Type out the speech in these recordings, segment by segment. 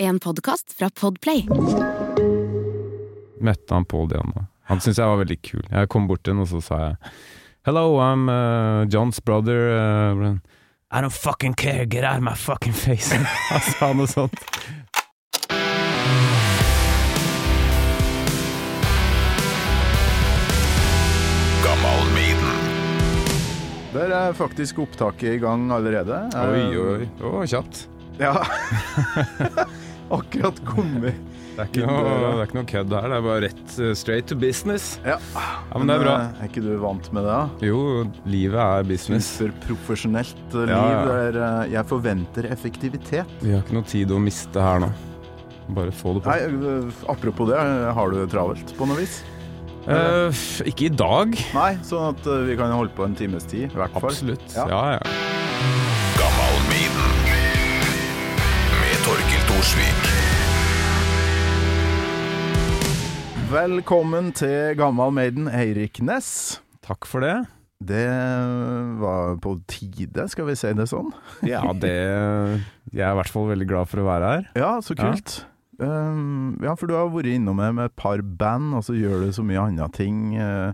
En podkast fra Podplay. Møtte han Paul Diano. Han syntes jeg var veldig kul. Jeg kom bort til ham og så sa jeg Hello, I'm uh, John's brother. Uh, I don't fucking care, get out of my fucking face. Han sa noe sånt. Der er faktisk opptaket i gang allerede. Oi, oi, oi. kjapt. Ja. Akkurat kommet. Det er, ikke noe, det er ikke noe kødd her, det er bare rett uh, straight to business. Ja. Ja, men det er bra. eh, Er ikke du vant med det? da? Jo, livet er business. Superprofesjonelt eh, liv Ja, ja. der eh, jeg forventer effektivitet. Vi har ikke noe tid å miste her nå. Bare få det på. Nei, eh, apropos det, har du det travelt på noe vis? Uh, ikke i dag. Nei, sånn at eh, vi kan holde på en times tid, i hvert fall. Absolutt. Ja. Ja, ja. Thorsvik. Velkommen til Gammal Maiden, Eirik Næss. Takk for det. Det var på tide, skal vi si det sånn? Ja, det Jeg er i hvert fall veldig glad for å være her. Ja, så kult. Um, ja, for du har vært innom med et par band, og så gjør du så mye andre ting. Uh,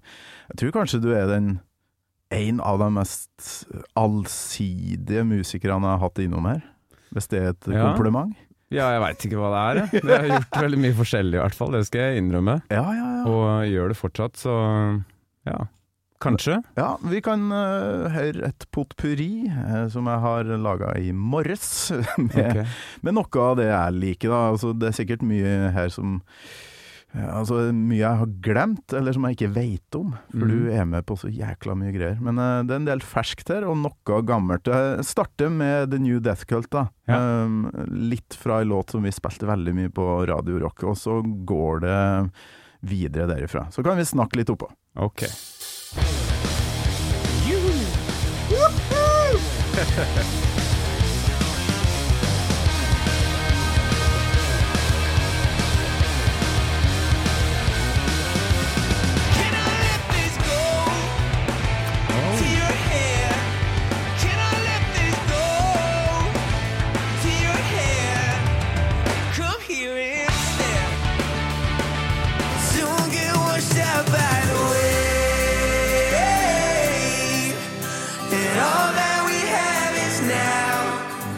jeg tror kanskje du er den en av de mest allsidige musikerne jeg har hatt innom her. Hvis det er et Ja. kompliment? Ja, jeg veit ikke hva det er. jeg. Har gjort veldig mye forskjellig, i hvert fall. Det skal jeg innrømme. Ja, ja, ja. Og gjør det fortsatt, så ja. Kanskje. Ja, vi kan uh, høre et potpurri uh, som jeg har laga i morges, med, okay. med noe av det jeg liker. Da. Altså, det er sikkert mye her som Altså mye jeg har glemt, eller som jeg ikke veit om. For mm. du er med på så jækla mye greier. Men uh, det er en del ferskt her, og noe gammelt. Jeg starter med The New Death Cult, da. Ja. Um, litt fra ei låt som vi spilte veldig mye på Radio Rock, og så går det videre derifra. Så kan vi snakke litt oppå. Ok.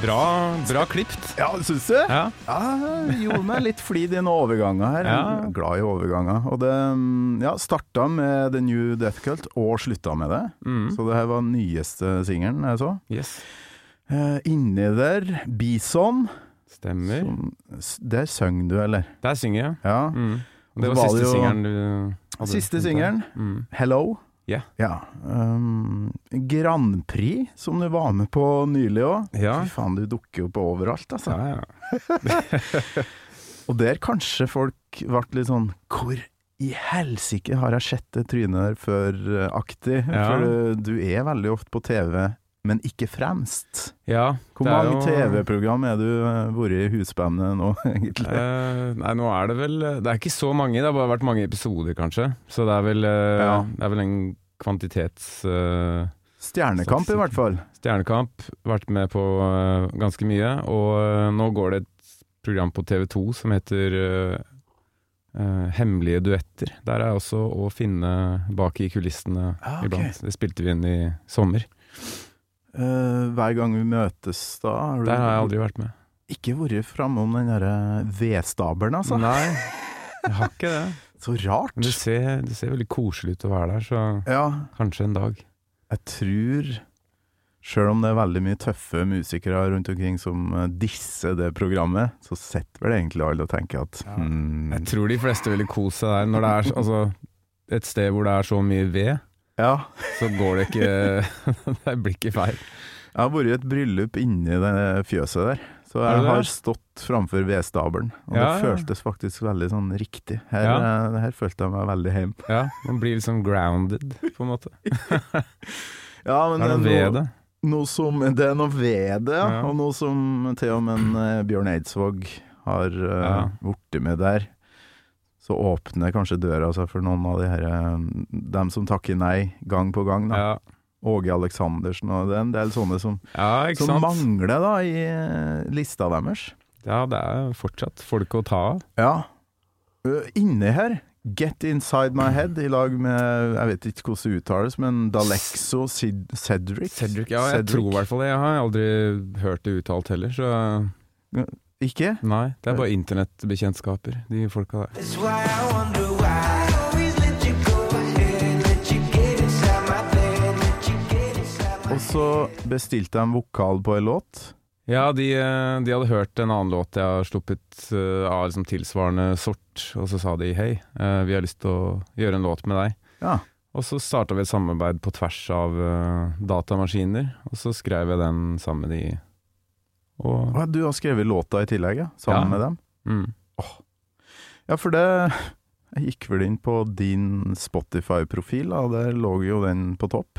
Bra, bra klipt. Ja, syns du? Ja. Ja, gjorde meg litt flid i noen overganger her. Ja. Glad i overganger. Og det mm, ja, starta med The New Death Cult, og slutta med det. Mm. Så det her var nyeste singelen jeg så. Yes. Eh, inni der, Bison. Stemmer. Som, der synger du, eller? Der synger jeg. Ja. Mm. Det det var var siste singelen du hadde Siste singelen. Mm. Hello. Ja. Ja. Um, Grand Prix, som du var med på nylig òg. Ja. Fy faen, du dukker jo på overalt, altså. Ja, ja. Og der kanskje folk ble litt sånn Hvor i helsike har jeg sett det trynet der før-aktig? For uh, du er veldig ofte på TV, men ikke fremst. ja Hvor mange jo- TV-program er du uh, vært i husbandet nå, egentlig? Eh, nei, nå er det vel Det er ikke så mange, det har bare vært mange episoder, kanskje. Så det er vel, eh, Ja. det er vel en kvantitets... eh, Stjernekamp, i hvert fall. Stjernekamp, vært med på eh, ganske mye. Og eh, nå går det et program på TV2 som heter eh, eh, Hemmelige duetter. Der er også å finne bak i kulissene Ah, ok. iblant. Det spilte vi inn i sommer. Uh, hver gang vi møtes da har Der har jeg aldri vært med. ikke vært framom den derre vedstabelen, altså. Nei, jeg har ikke det. Så rart. Men det ser, det ser veldig koselig ut å være der, så Ja, kanskje en dag. jeg tror Sjøl om det er veldig mye tøffe musikere rundt omkring som eh, disser det programmet, så sitter vel egentlig alle og tenker at hmm, Jeg tror de fleste ville kose seg der. Når det er altså, et sted hvor det er så mye ved, Ja. så går det ikke Det blir ikke feil. Jeg har vært i et bryllup inni det fjøset der. Så jeg det? har stått framfor vedstabelen, og Ja, det føltes faktisk veldig sånn riktig. Her, Ja. eh, her følte jeg meg veldig hjemme. Ja, man blir liksom grounded, på en måte. Ja, men Det er noe det. Noe som, det er noe ved det, ja. Og noe som til og med en, eh, Bjørn Eidsvåg har uh, Ja. blitt med der. Så åpner kanskje døra seg for noen av de her eh, Dem som takker nei gang på gang. da Ja, Åge Aleksandersen og det er en del sånne som, ja som mangler da i eh, lista deres. Ja, det er fortsatt folk å ta av. Ja. Inni her Get Inside My Head i lag med Jeg vet ikke hvordan det uttales, men Dalexo Cedric. Cedric, ja, jeg tror i hvert fall det. Jeg har aldri hørt det uttalt heller, så Ikke? nei. Det er bare internettbekjentskaper, de folka der. Og så bestilte jeg en vokal på en låt. Ja, de, eh, de hadde hørt en annen låt jeg har sluppet eh, av liksom tilsvarende sort, og så sa de hei, eh, vi har lyst til å gjøre en låt med deg. Ja. Og så starta vi et samarbeid på tvers av datamaskiner, og så skrev jeg den sammen med de. Og Og du har skrevet låta i tillegg, ja? Sammen Ja. med dem? mm, Ja, for det Jeg gikk vel inn på din Spotify-profil, og der lå jo den på topp.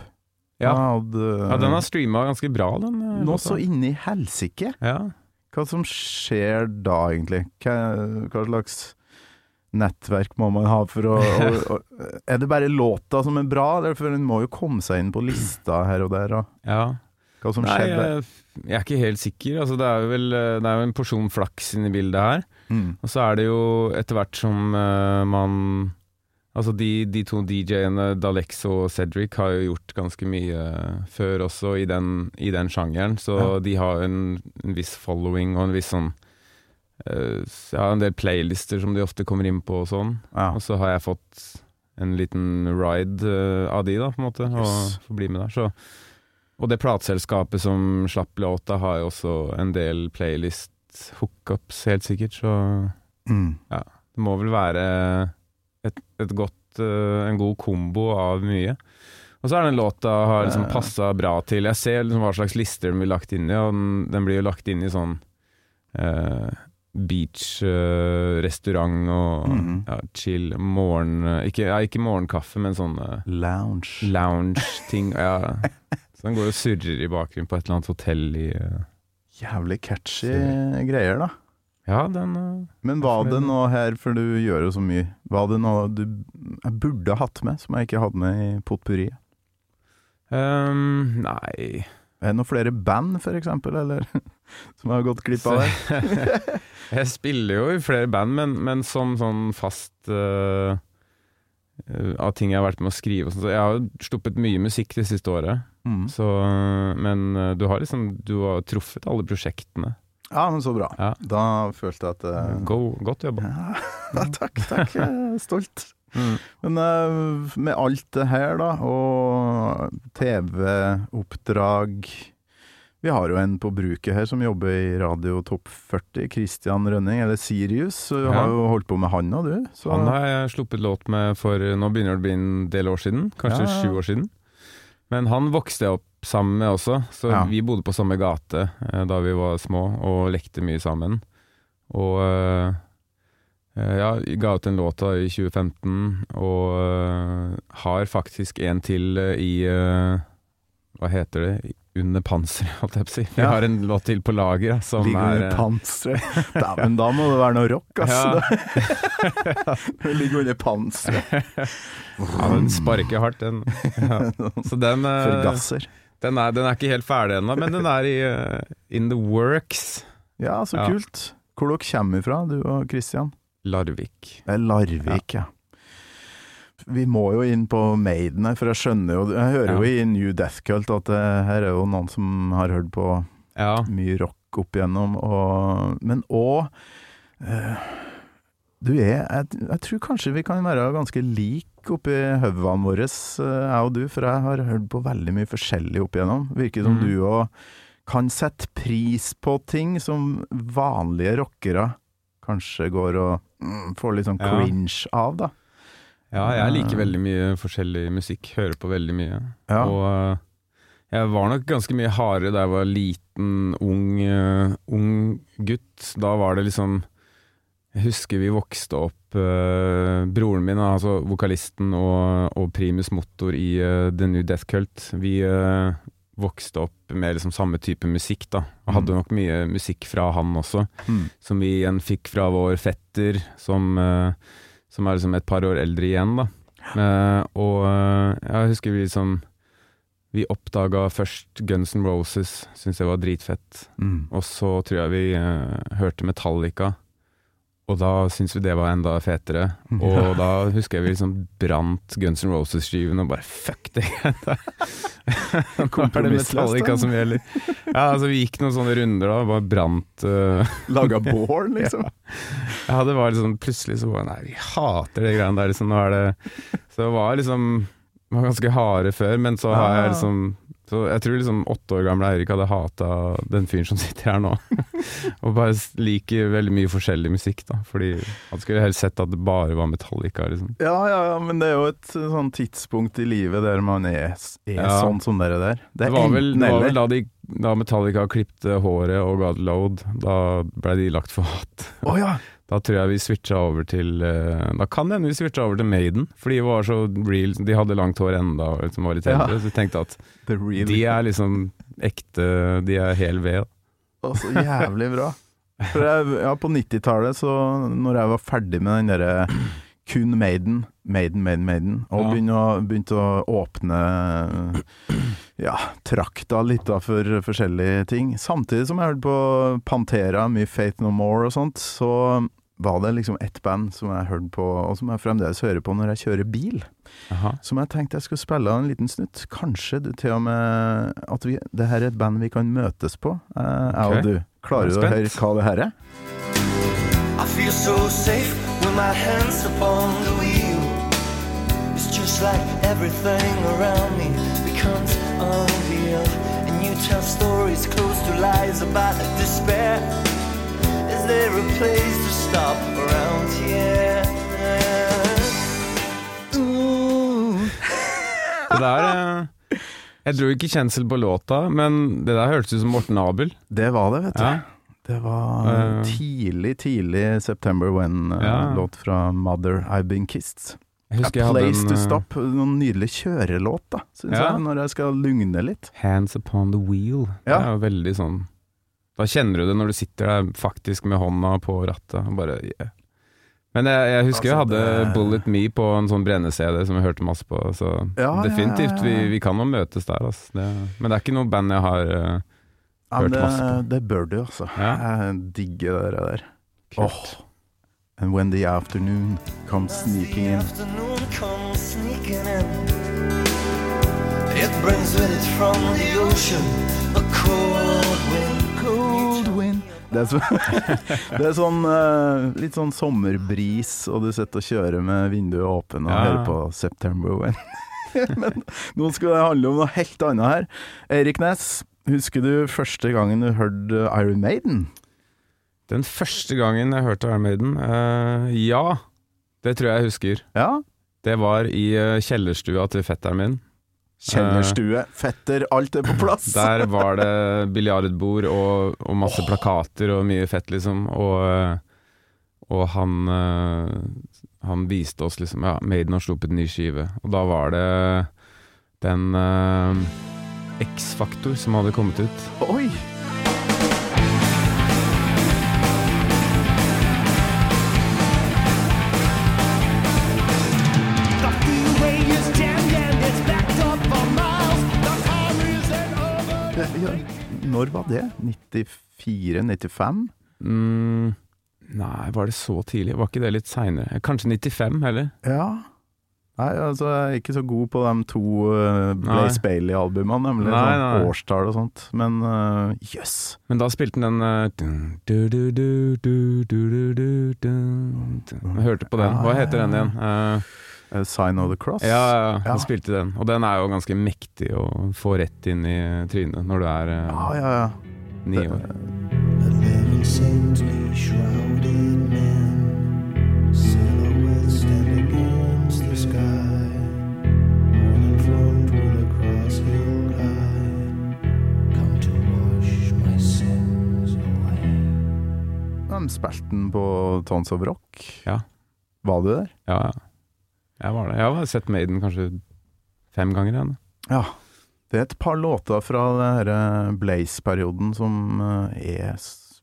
ja. Hadde, ja, den har streama ganske bra, den. Låta. Nå så inni helsike! Ja. Hva som skjer da, egentlig? Hva, hva slags nettverk må man ha for å, å, å Er det bare låta som er bra, eller for den må jo komme seg inn på lista her og der, og ja. Hva som Nei, skjedde? jeg, jeg er ikke helt sikker. Altså, det er jo vel eh, det er en porsjon flaks inni bildet her. Mm. Og så er det jo etter hvert som uh, man Altså de, de to DJ-ene, Dalex og Cedric, har jo gjort ganske mye før også i den, i den sjangeren, så Ja. de har en, en viss following og en viss sånn uh, Ja, en del playlister som de ofte kommer inn på og sånn. Ja. Og så har jeg fått en liten ride uh, av de, da, på en måte, Yes. og får bli med der. Så. Og det plateselskapet som slapp låta, har jo også en del playlist-hookups, helt sikkert, så Mm. det må vel være et, et godt, uh, en god kombo av mye. Og så er den låta har liksom passa bra til Jeg ser liksom hva slags lister den blir lagt inn i, og den, den blir jo lagt inn i sånn uh, beach-restaurant og Mhm. ja, chill morgen... eh, Ikke, ja, ikke morgenkaffe, men sånn eh, Lounge. lounge-ting. Ja. Så den går og surrer i bakgrunnen på et eller annet hotell i uh, Jævlig catchy greier, da. Ja, den uh, Men var det noe her, for du gjør jo så mye, var det noe du jeg burde hatt med, som jeg ikke hadde med i potpurriet? Um, Nei Er det noen flere band, for eksempel, eller som har gått glipp av det? Jeg spiller jo i flere band, men, men som sånn fast eh, Av ting jeg har vært med å skrive sånn. Så jeg har jo sluppet mye musikk det siste året. Mm. Så, men eh, du har liksom Du har truffet alle prosjektene. Ja, men så bra. Ja. Da følte jeg at uh, Go, godt jobba. Ja, takk, takk. Jeg er stolt. Mm. Men uh, med alt det her, da, og TV-oppdrag Vi har jo en på bruket her som jobber i Radio Topp 40, Christian Rønning, eller Sirius. Så Du Ja. har jo holdt på med han òg, du. Så Han har jeg sluppet låt med for Nå begynner det å bli en del år siden. Kanskje sju år siden. Men han vokste jeg opp sammen med også, så Ja. vi bodde på samme gate eh, da vi var små og lekte mye sammen. Og eh, eh, ja, ga ut en låt da i 2015, og eh, har faktisk en til eh, i eh, Hva heter det? Under panseret, holdt jeg på å si. Vi Ja. har en låt til på lager som ligger er under eh, panseret. Dæven, da må det være noe rock, ass. Ja. Det ligger under panseret. Ja, den sparker hardt, den. Ja. Så den, eh, Forgasser. den, er, den er ikke helt ferdig ennå, men den er i eh, in the works. Ja, så Ja. kult. Hvor dere kommer fra, du og Christian? Larvik. Det er Larvik, ja. Vi må jo inn på Maiden her, for jeg skjønner jo Jeg hører jo i New Death Cult at det her er jo noen som har hørt på Ja. mye rock opp igjennom, og, men òg Du er jeg, jeg tror kanskje vi kan være ganske like oppi hodene våre, eh, jeg og du, for jeg har hørt på veldig mye forskjellig opp igjennom. Virker som mm. du òg kan sette pris på ting som vanlige rockere kanskje går og mm, får litt sånn Ja. cringe av, da. Ja, jeg liker veldig mye forskjellig musikk. Hører på veldig mye. Ja. Og eh, Jeg var nok ganske mye hardere da jeg var liten, ung, uh, ung gutt. Da var det liksom Jeg husker vi vokste opp uh, Broren min, altså vokalisten og, og primus motor i uh, The New Death Cult, vi eh, vokste opp med liksom samme type musikk, da. Og hadde Mm. nok mye musikk fra han også, Mm. som vi igjen fikk fra vår fetter, som, eh, som er liksom et par år eldre igjen, da. Uh, og eh, jeg husker vi liksom Vi oppdaga først Guns N' Roses, syntes jeg var dritfett. Mm. Og så tror jeg vi uh, hørte Metallica, og da syntes vi det var enda fetere. Og da husker jeg vi liksom brant Guns N' Roses-skiven og bare fuck det. Nå er det Metallica som gjelder. Ja, altså vi gikk noen sånne runder da, bare brant uh, Laga bål, liksom. Ja, det var liksom plutselig så var det, Nei, vi hater de greiene der, liksom. Nå er det Så det var liksom var ganske harde før, men så har jeg liksom så jeg tror liksom åtte år gamle Eirik hadde hata den fyren som sitter her nå. og bare liker veldig mye forskjellig musikk, da. Fordi han skulle helst sett at det bare var Metallica, liksom. Ja, ja, ja, men det er jo et eh, sånn tidspunkt i livet der man er, er Ja. sånn som dere der. Det Det var vel, det var vel da, de, da Metallica klippte håret og ga det load, da ble de lagt for hat. Oh, ja! Da tror jeg vi switcha over til eh, Da kan det hende vi switcha over til Maiden, for de var så real. De hadde langt hår enda og liksom var litt Ja. så jeg tenkte at de er liksom ekte De er hel ved. Å, så jævlig bra. For jeg, ja, på 90-tallet, så når jeg var ferdig med den derre kun Maiden, Maiden, Maiden, Maiden, og Ja. begynte, å, begynte å åpne ja, trakta litt da for forskjellige ting, samtidig som jeg hørte på Pantera, mye Faith No More og sånt, så var det liksom ett band som jeg hørte på, og som jeg fremdeles hører på når jeg kjører bil Aha. som jeg tenkte jeg skulle spille av en liten snutt. Kanskje du til og med at vi, det her er et band vi kan møtes på, eh, jeg Ok. og du. Klarer du å høre hva det her er? I feel so safe with my hands upon the wheel. It's just like everything around me becomes unreal. And you tell stories close to lies about despair. There a place to stop around here? Ooh. Det der eh, Jeg dro ikke kjensel på låta, men det der hørtes ut som Morten Abel. Det var det, vet du. Ja. Det var Eh. tidlig, tidlig September When-låt Ja. fra Mother I've Been Kissed. A husker jeg hadde Place en to eh, Stop. Noen nydelig kjørelåt, da, syns Ja. jeg, når jeg skal lugne litt. Hands Upon The Wheel. Ja. Det er jo veldig sånn Da kjenner du det når du sitter der faktisk med hånda på rattet. Bare, yeah. Men jeg, jeg husker jeg Altså, hadde det- Bullet Me på en sånn brenne-CD som jeg hørte masse på, så Ja, definitivt. ja, ja. Vi, vi kan jo møtes der, altså. Det, men det er ikke noe band jeg har eh, Ja, det, Hørt masse på. det bør du, altså. Ja. Jeg digger det der. kult. Oh. And when the afternoon comes sneaking The in. afternoon comes sneaking in. It brings with it from the ocean a cold wind. Det er, så, det er sånn eh, litt sånn sommerbris, og du sitter og kjører med vinduet åpent og Ja. hører på September Wind. Men nå skal det handle om noe helt annet her. Eirik Næss, husker du første gangen du hørte Iron Maiden? Den første gangen jeg hørte Iron Maiden, Uh, ja, det tror jeg jeg husker. Ja? Det var i eh, kjellerstua til fetteren min. Kjellerstue, fetter, alt er på plass. Der var det biljardbord og, og masse plakater og mye fett, liksom. Og, eh, og han eh, Han viste oss liksom Ja, Maiden har sluppet ny skive. Og da var det den uh, X-Faktor som hadde kommet ut. Oi! Når var det? 94-95? Mm, nei, var det så tidlig? Var ikke det litt seinere? Kanskje 95, heller? Ja. Nei, altså jeg er ikke så god på de to uh, Blaze Bailey-albumene, nemlig nei, sånn årstall og sånt, men eh, jøss. Uh, yes. Men da spilte den eh, den uh, Hørte på den. Hva heter den igjen? Uh, 'Sign of the Cross'? Ja, ja, han ja. spilte den. Og den er jo ganske mektig å få rett inn i trynet når du er eh, ja, ja, ja. ni år. De spilte på Tons of Rock. Ja. Var du der? Ja, ja. Jeg var det. Jeg har sett Maiden kanskje fem ganger igjen. Ja. Det er et par låter fra denne eh, Blaze-perioden som eh, er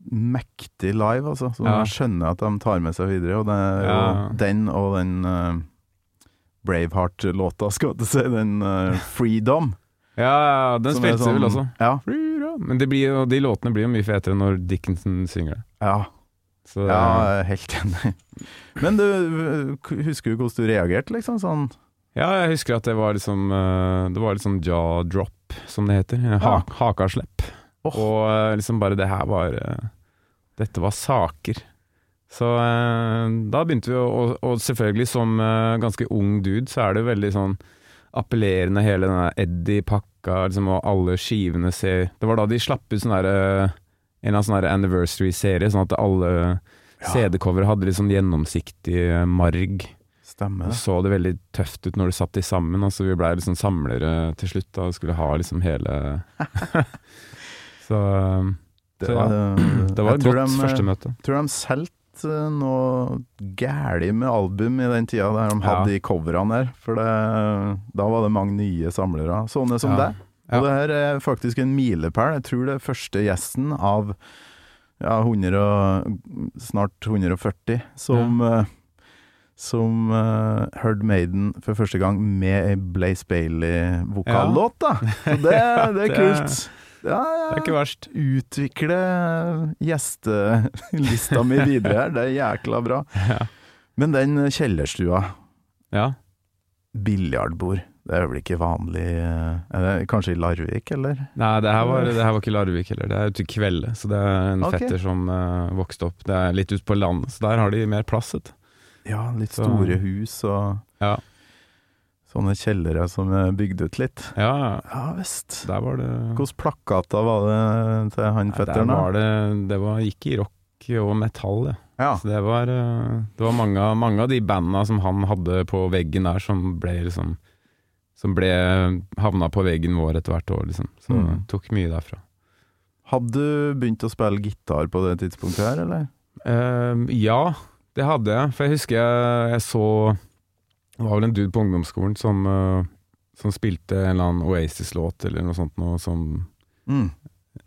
mektig live, altså. Som Ja. jeg skjønner at de tar med seg videre. Og det er jo den og den uh, Braveheart-låta, skal jeg til si. Den uh, Freedom. Ja, ja, den spilte vi vel sånn- også. Ja. Freedom. Men det blir, og de låtene blir jo mye fetere når Dickinson synger det. ja. Så Ja, er helt enig. Men du, husker du hvordan du reagerte, liksom? Sånn ja, jeg husker at det var liksom eh, Det var litt sånn jaw drop, som det heter. Ha, Ja. Hakaslepp. Oh. Og eh, liksom bare det her var eh, Dette var saker. Så eh, da begynte vi å Og, selvfølgelig som eh, ganske ung dude, så er det veldig sånn appellerende hele den der Eddie-pakka, liksom, og alle skivene ser Det var da de slapp ut sånn derre en eller annen sånn anniversary-serie, sånn at alle Ja. CD-covere hadde litt sånn gjennomsiktig eh, marg. Stemmer Og så det veldig tøft ut når du satt de sammen. Altså vi blei liksom samlere til slutt da, og skulle ha liksom hele Så um, Det Så ja. var, det var et godt de, første møte. tror de solgte eh, noe gæli med album i den tida der de hadde Ja. de coverne der. For det, da var det mange nye samlere. Sånne som Ja. deg. Og det her er faktisk en milepæl. Jeg tror det er første gjesten av ja, 100 og, snart 140 som ja. som uh, hørte Maiden for første gang med ei Blaze Bailey-vokallåt, da. Så det, Det er- kult. Ja, ja. Det er ikke verst. Utvikle gjestelista mi videre her, det er jækla bra. Ja. Men den kjellerstua, ja. biljardbord, det er vel ikke vanlig eh, det Kanskje i Larvik, eller? Nei, det her, var, det her var ikke Larvik heller. Det er ute i Kvelde. Så det er en okay. fetter som uh, vokste opp. Det er litt ute på landet, så der har de mer plass. vet. Ja, litt Så- store hus og Ja. sånne kjellere som er bygd ut litt. ja, Ja visst. der var det Hvilke plakater var det til han Der fetteren? var det Det var, gikk i rock og metall, det. Ja. Så det var, eh, det var mange, mange av de banda som han hadde på veggen der, som ble liksom Som ble havna på veggen vår etter hvert år, liksom. Så Mm. tok mye derfra. Hadde du begynt å spille gitar på det tidspunktet her, eller? Uh, ja, det hadde jeg. For jeg husker jeg, jeg så Det var vel en dude på ungdomsskolen som, uh, som spilte en eller annen Oasis-låt eller noe sånt, noe som Mm.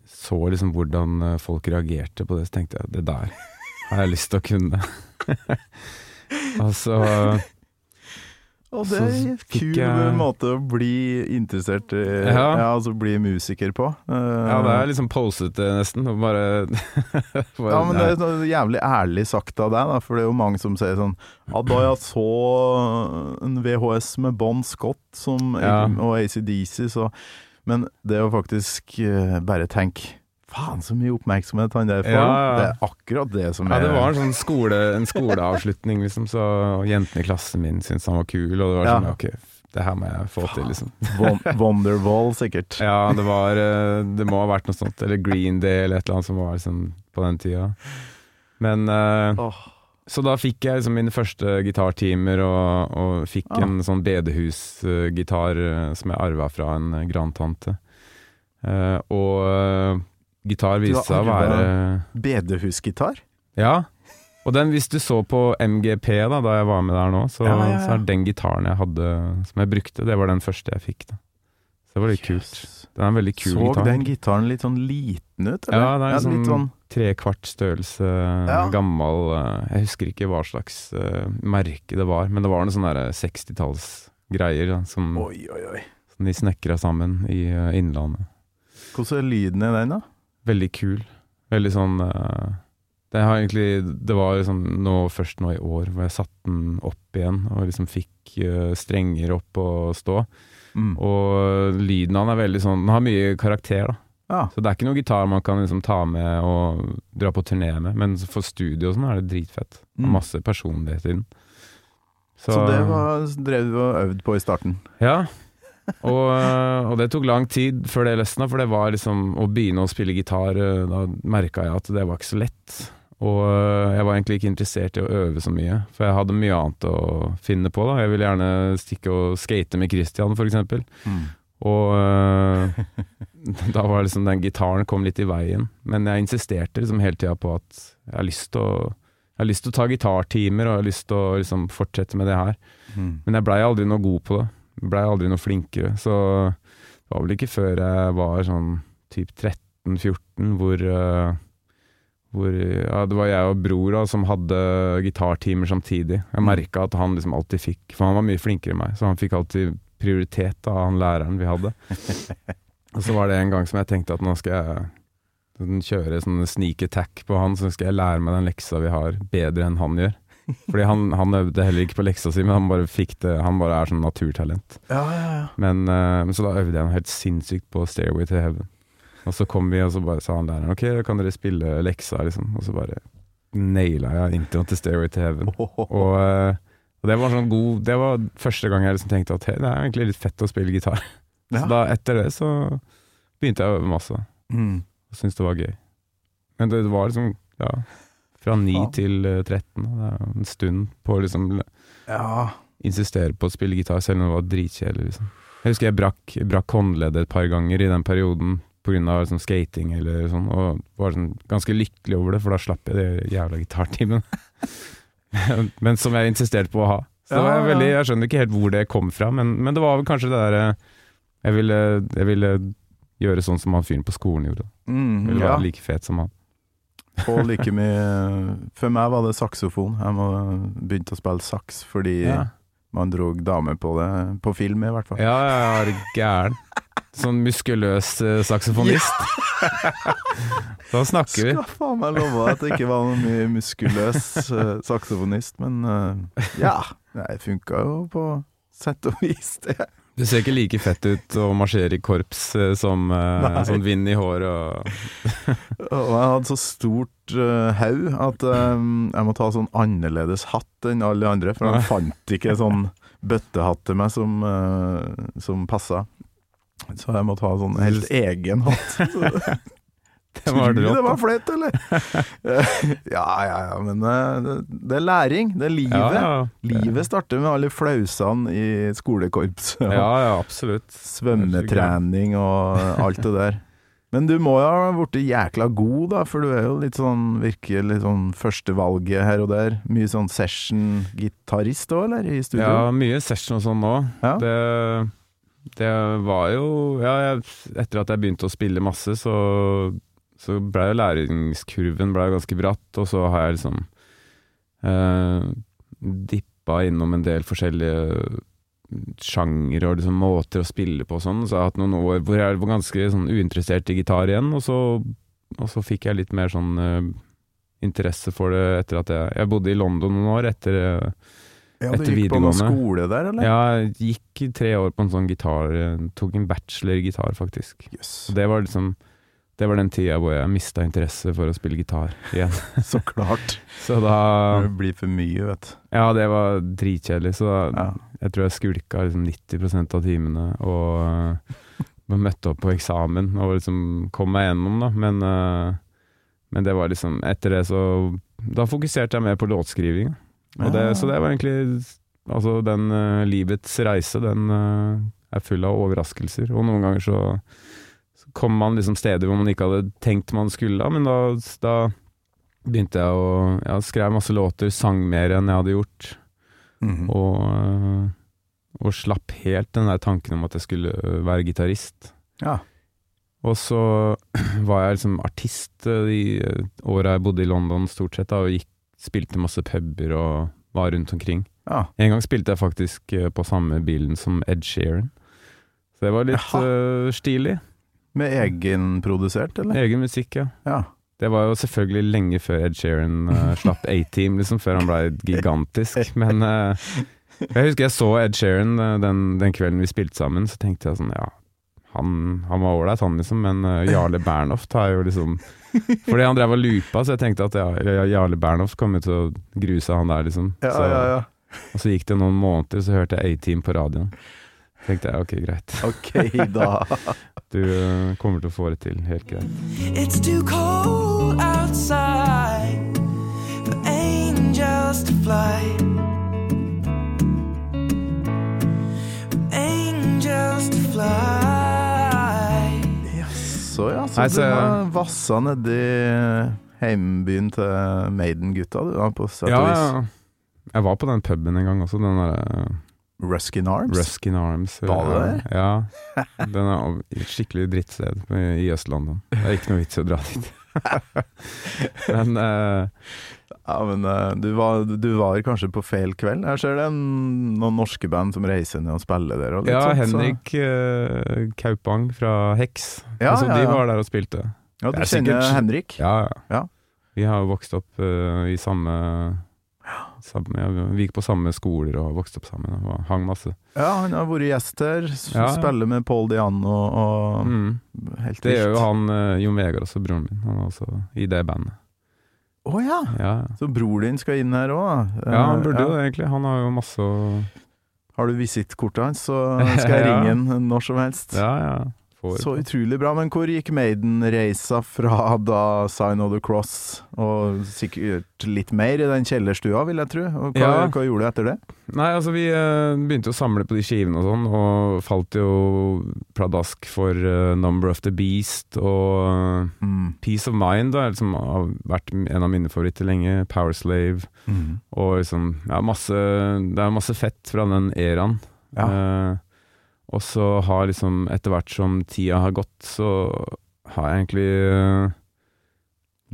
så liksom hvordan eh, folk reagerte på det, så tenkte jeg det der har jeg lyst til å kunne. og så Og det er en kul jeg- måte å bli interessert i, Ja. ja. altså bli musiker på. Ja, det er liksom posete nesten. Bare, bare Ja, men det er sånn jævlig ærlig sagt av deg, da, for det er jo mange som sier sånn Ja, da jeg så en VHS med Bon Scott som, Ja. og ACDC, så Men det å faktisk eh, bare tenke Faen, så mye oppmerksomhet han der får. Ja, ja. Det er akkurat det som er Ja, det var en sånn skole, en skoleavslutning, liksom, så jentene i klassen min syntes han var kul, og det var Ja. sånn ok, det her må jeg få til, liksom. Wonderwall, sikkert. Ja, det var eh, Det må ha vært noe sånt, eller Green Day eller et eller annet som var liksom på den tida. Men uh, oh. Så da fikk jeg liksom mine første gitartimer, og, og fikk Ah. en sånn bedehusgitar eh, som jeg arva fra en grandtante. Uh, og gitar viste seg å være Bedehusgitar? Ja. Og den, hvis du så på MGP da Da jeg var med der nå, så, Ja, ja, ja. så er den gitaren jeg hadde som jeg brukte, det var den første jeg fikk. da Så det var litt kult. Den er en veldig kul Så gitar. den gitaren litt sånn liten ut, eller? Ja, det er en sånn, sånn trekvart størrelse, gammel eh, Jeg husker ikke hva slags uh, merke det var, men det var noen sånne 60-tallsgreier da, som, Oi, oi, oi. som de snekra sammen i uh, Innlandet. Hvordan er lyden i den, da? Veldig kul. Veldig sånn uh, Det har egentlig Det var liksom nå, først nå i år hvor jeg satte den opp igjen og liksom fikk uh, strenger opp og stå. Mm. Og lyden av den er veldig sånn Den har mye karakter, da. Ja. Så det er ikke noe gitar man kan liksom ta med og dra på turné med, men for studio og sånn er det dritfett. Og Mm. masse personlighet i den. Så, det var, drev du og øvde på i starten? Ja. Og, øh, og det tok lang tid før det løsna, for det var liksom Å begynne å spille gitar, øh, da merka jeg at det var ikke så lett. Og øh, jeg var egentlig ikke interessert i å øve så mye, for jeg hadde mye annet å finne på. da Jeg ville gjerne stikke og skate med Christian, for eksempel. Og da var liksom den gitaren kom litt i veien. Men jeg insisterte liksom hele tida på at jeg har lyst til å jeg har lyst til å ta gitartimer og jeg har lyst til å liksom fortsette med det her. Mm. Men jeg blei aldri noe god på det. Blei aldri noe flinkere. Så det var vel ikke før jeg var sånn typ 13-14 hvor eh, hvor ja, Det var jeg og bror da, som hadde gitartimer samtidig. Jeg merka at han liksom alltid fikk For han var mye flinkere enn meg, så han fikk alltid prioritet av han læreren vi hadde. og så var det en gang som jeg tenkte at nå skal jeg kjøre sånn sneak attack på han, så skal jeg lære meg den leksa vi har, bedre enn han gjør. Fordi han, han øvde heller ikke på leksa si, men han bare det Han bare er sånn naturtalent. Ja, ja, ja. Men, uh, men så da øvde jeg noe helt sinnssykt på Stairway to Heaven. Og så kom vi, og så bare sa han læreren ok, da kan dere spille leksa, liksom. Og så bare naila jeg introen til Stairway to Heaven. Og, uh, og det var sånn god Det var første gang jeg liksom tenkte at hey, det er egentlig litt fett å spille gitar. Så da etter det så begynte jeg å øve masse, Mm. og syntes det var gøy. Men det var liksom, ja Fra 9 Ja. til eh, 13, det er en stund på å liksom ja. insistere på å spille gitar, selv om det var dritkjedelig. Liksom. Jeg husker jeg brakk, brakk håndleddet et par ganger i den perioden pga. Liksom skating eller sånn, og var sånn ganske lykkelig over det, for da slapp jeg de jævla gitartimene. men som jeg insisterte på å ha. Så Ja, ja. veldig, jeg skjønner ikke helt hvor det kom fra, men, men det var vel kanskje det derre jeg, ville- jeg ville gjøre sånn som han fyren på skolen gjorde. Mm, Jeg ville ja. være like fet som han. Og like mye For meg var det saksofon. Jeg må begynte å spille saks fordi Ja, man drog damer på det, på film i hvert fall. ja, ja, er gæren. Sånn muskuløs eh, saksofonist. da snakker vi. Skal faen meg love at det ikke var noe mye muskuløs eh, saksofonist, men eh, ja. Det funka jo på sett og vis, det. Det ser ikke like fett ut å marsjere i korps eh, som uh, sånn vind i håret og Og jeg hadde så stort uh, haug at um, jeg måtte ha sånn annerledes hatt enn alle andre, for jeg fant ikke sånn bøttehatt til meg som, uh, som passa. Så jeg måtte ha sånn helt egen hatt. Det var rått, det var flaut, eller? ja, ja, ja, men eh, det, er læring. Det er livet. Ja, ja. Livet starter med alle flausene i skolekorps. og Ja, ja, absolutt. Svømmetrening og alt det der. Men du må jo ha blitt jækla god, da, for du er jo litt sånn virker litt sånn førstevalget her og der. Mye sånn session-gitarist òg, eller? I studio? Ja, mye session og sånn nå. Ja. Det, det var jo Ja, jeg, etter at jeg begynte å spille masse, så, så blei jo læringskurven ble ganske bratt, og så har jeg liksom eh, dippa innom en del forskjellige sjangere og liksom måter å spille på og sånn. Så jeg har hatt noen år hvor jeg var ganske sånn uinteressert i gitar igjen, og så, og så fikk jeg litt mer sånn eh, interesse for det etter at jeg Jeg bodde i London noen år etter eh, Ja, du gikk på noen skole der, eller? Ja, jeg gikk tre år på en sånn gitar eh, Tok en bachelor i gitar, faktisk. Yes. Det var liksom Det var den tida hvor jeg mista interesse for å spille gitar igjen. så klart. Så da Det blir for mye, vet du. Ja, det var dritkjedelig, så da, Ja. jeg tror jeg skulka liksom 90% av timene og uh, møtte opp på eksamen og liksom kom meg gjennom, da. Men, uh, men det var liksom Etter det så Da fokuserte jeg mer på låtskriving. Og det, Ja. Så det var egentlig Altså, den uh, livets reise, den er full av overraskelser. Og noen ganger så, kommer man liksom steder hvor man ikke hadde tenkt man skulle, men da, da begynte jeg å ja, skrev masse låter, sang mer enn jeg hadde gjort. Mm. Og, øh, og slapp helt den der tanken om at jeg skulle være gitarist. Ja. Og så var jeg liksom artist øh, de åra jeg bodde i London stort sett, da, og gikk, spilte masse puber og var rundt omkring. ja. En gang spilte jeg faktisk øh, på samme bilen som Ed Sheeran. Så det var litt øh, stilig. Med egenprodusert, eller? Egen musikk, ja. Ja. Det var jo selvfølgelig lenge før Ed Sheeran uh, slapp A-Team, liksom, før han blei gigantisk. Men uh, jeg husker jeg så Ed Sheeran uh, den, den kvelden vi spilte sammen, så tenkte jeg sånn, ja han, han var ålreit, han liksom, men Jarle Bernhoft har jo liksom Fordi han drev og loopa, så jeg tenkte at ja, Jarle Bernhoft kommer til å gruse han der, liksom. Ja, så, ja, ja. Og så gikk det noen måneder, så hørte jeg A-Team på radioen. Tenkte jeg ok, greit. Ok, da. Du øh, kommer til å få det til, helt greit. It's too cold outside for angels to fly. Angels to fly. Så Nei, du så- har vassa nedi heimbyen til Maiden-gutta, du, da, på sett Ja, og vis. ja. Jeg var på den puben en gang også, den derre Ruskin Arms. Ruskin Arms. Var det det? Ja. Den er et skikkelig drittsted i Øst-London. Det er ikke noe vits i å dra dit. Men uh, Ja, men uh, du, var, du var kanskje på feil kveld. Her ser det noen norske band som reiser ned og spiller der. Og ja, sånt, Henrik uh, Kaupang fra Hex. Ja, altså, ja, De var der og spilte. Ja, du er kjenner sikkert- Henrik? Ja, ja. Ja. Vi har jo vokst opp i samme, samme ja, Vi gikk på samme skoler og vokste opp sammen og hang masse. Ja, han har vært gjest her. Ja, ja. Spiller med Paul Diano og Mm. Helt Det gjør jo han uh, Jon Vegard også, broren min. Han er også i det bandet. Å ja! Ja, Så bror din skal inn her òg, ja han burde Eh, jo det, egentlig. Han har jo masse å Har du visittkortet hans, så skal jeg Ja. ringe han når som helst. Ja, ja. Får Så utrolig bra. Men hvor gikk Maiden-reisa fra da Sign of the Cross, og sikkert litt mer i den kjellerstua, vil jeg tro? Og hva, Ja. hva gjorde du etter det? Nei, altså vi uh, begynte å samle på de skivene og sånn, og falt jo pladask for uh, Number of the Beast og Mm. Peace of Mind, da, som har vært en av mine favoritter lenge. Power Slave. Mm. Og liksom, ja, masse Det er masse fett fra den eraen. Ja. Og så har liksom, etter hvert som tida har gått, så har jeg egentlig eh,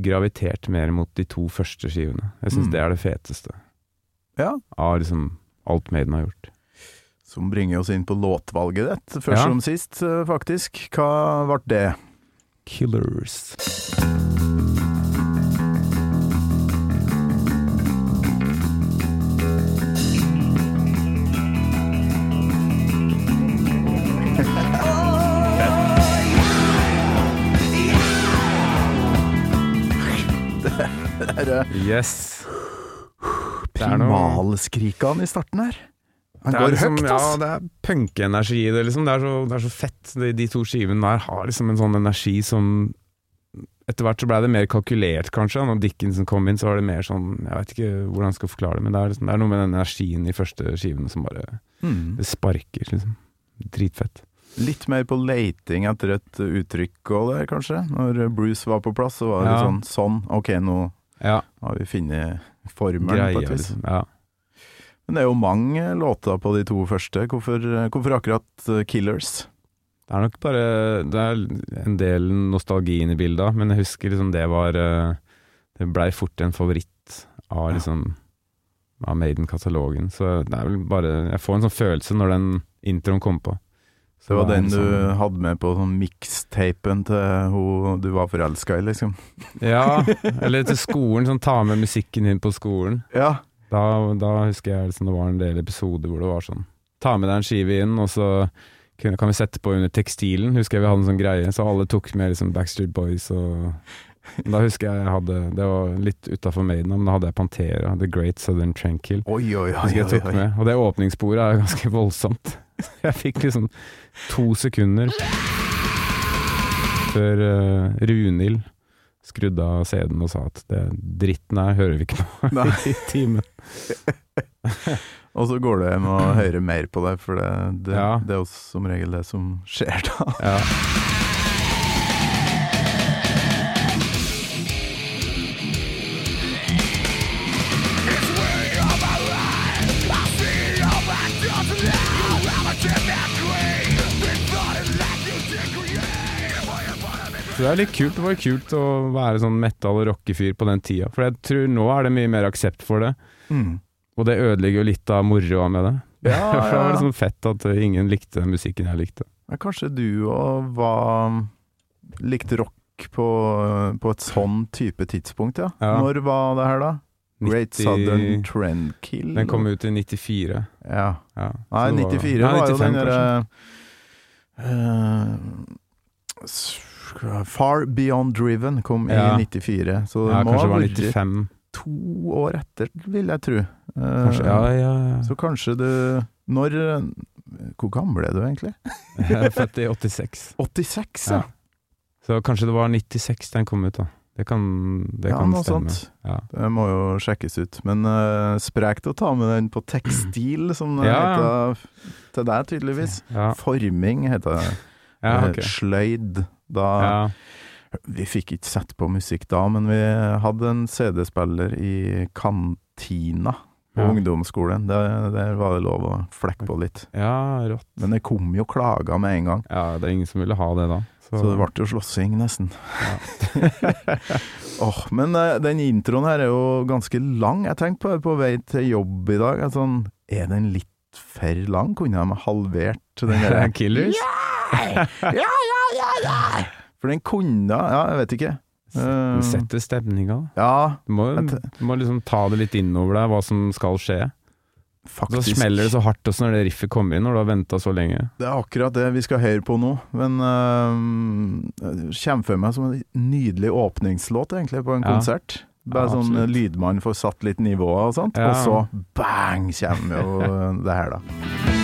gravitert mer mot de to første skivene. Jeg syns Mm. det er det feteste Ja. av liksom alt Maiden har gjort. Som bringer oss inn på låtvalget ditt, først Ja. som sist, eh, faktisk. Hva ble det? Killers. Det er Yes. Det er noe- primalskrikene i starten her. Han går liksom, høyt, ja, det er punkenergi i det, liksom. Det er så, det er så fett. De, de to skivene der har liksom en sånn energi som Etter hvert så blei det mer kalkulert, kanskje. Når Dickinson kom inn, så var det mer sånn Jeg vet ikke hvordan jeg skal forklare det, men det er, liksom, det er noe med den energien i første skivene som bare Mm. Det sparker, liksom. Dritfett. Litt mer på leiting etter et uttrykk òg der, kanskje. Når Bruce var på plass, så var det Ja. sånn Sånn, ok, nå Ja, har vi funnet formelen på et vis. liksom. Ja. Men det er jo mange låter på de to første. Hvorfor, hvorfor akkurat eh, Killers? Det er nok bare Det er en del nostalgi inne i bildet, men jeg husker liksom det var eh, Det blei fort en favoritt av liksom Av Maiden-katalogen. Så det er vel bare Jeg får en sånn følelse når den introen kom på. Så Det var den du hadde med på sånn mixtapen til hun du var forelska i, liksom? Ja, eller til skolen. Sånn ta med musikken inn på skolen. Ja. Da, da husker jeg liksom det var en del episoder hvor det var sånn Ta med deg en skive inn, og så kan vi sette på under tekstilen. Husker jeg vi hadde en sånn greie, så alle tok med liksom Backstreet Boys og Da husker jeg jeg hadde Det var litt utafor Maiden, men da hadde jeg Pantera, The Great Southern Tranquil. Oi, oi, oi. Oi, oi. Og det åpningssporet er ganske voldsomt. Jeg fikk liksom to sekunder før uh, Runhild skrudde av CD-en og sa at det dritten her hører vi ikke på Nei. i timen. Og så går du hjem og hører mer på det, for det, det, Ja. det er jo som regel det som skjer da. Ja. Så det er litt kult. Det var kult å være sånn metal- og rockefyr på den tida. For jeg tror nå er det mye mer aksept for det. Mm. Og det ødelegger jo litt av moroa med det. Ja, For det var ja. liksom fett at ingen likte den musikken jeg likte. Ja, kanskje du òg var likte rock på, på et sånn type tidspunkt, ja. Ja. Når var det her, da? Great Southern Trendkill? Den kom ut i 94. Ja. Ja. Nei, Så det var- 94 Nei, var jo 95 den derre Far Beyond Driven kom Ja. i 94, så det Ja, må kanskje ha det vært 95. to år etter, vil jeg tro. Eh, Kanskje, ja, ja, ja. Så kanskje du Når Hvor gammel er du egentlig? Jeg er født i 86. 86, Ja. Så kanskje det var 96 den kom ut, da. Det kan, det ja, kan stemme. Ja. Det må jo sjekkes ut. Men uh, sprekt å ta med den på tekstil, som det Ja, heter til deg, tydeligvis. Forming heter det. ja, Eh. Sløyd. Da Ja. Vi fikk ikke sett på musikk da, men vi hadde en CD-spiller i kantina på Ja. ungdomsskolen. Der, der var det lov å flekke på litt. Ja, rått. Men det kom jo klager med en gang, Ja, det er ingen som ville ha det da. så det ble jo slåssing, nesten. Åh, men eh, den introen her er jo ganske lang. Jeg tenkte på det på vei til jobb i dag. Sånn, er den litt for lang? Kunne de ha halvert den der Killers? For den kunne Ja, jeg vet ikke. Den Eh, setter stemninga. ja, Du må, du må liksom ta det litt innover deg, hva som skal skje. Faktisk. Så smeller det så hardt også når det riffet kommer inn, når du har venta så lenge. Det er akkurat det vi skal høre på nå. Men uh, det kommer for meg som en nydelig åpningslåt, egentlig, på en Ja. konsert. Bare Ja, sånn lydmann får satt litt nivået og sånt, Ja. og så bang kommer jo det her, da.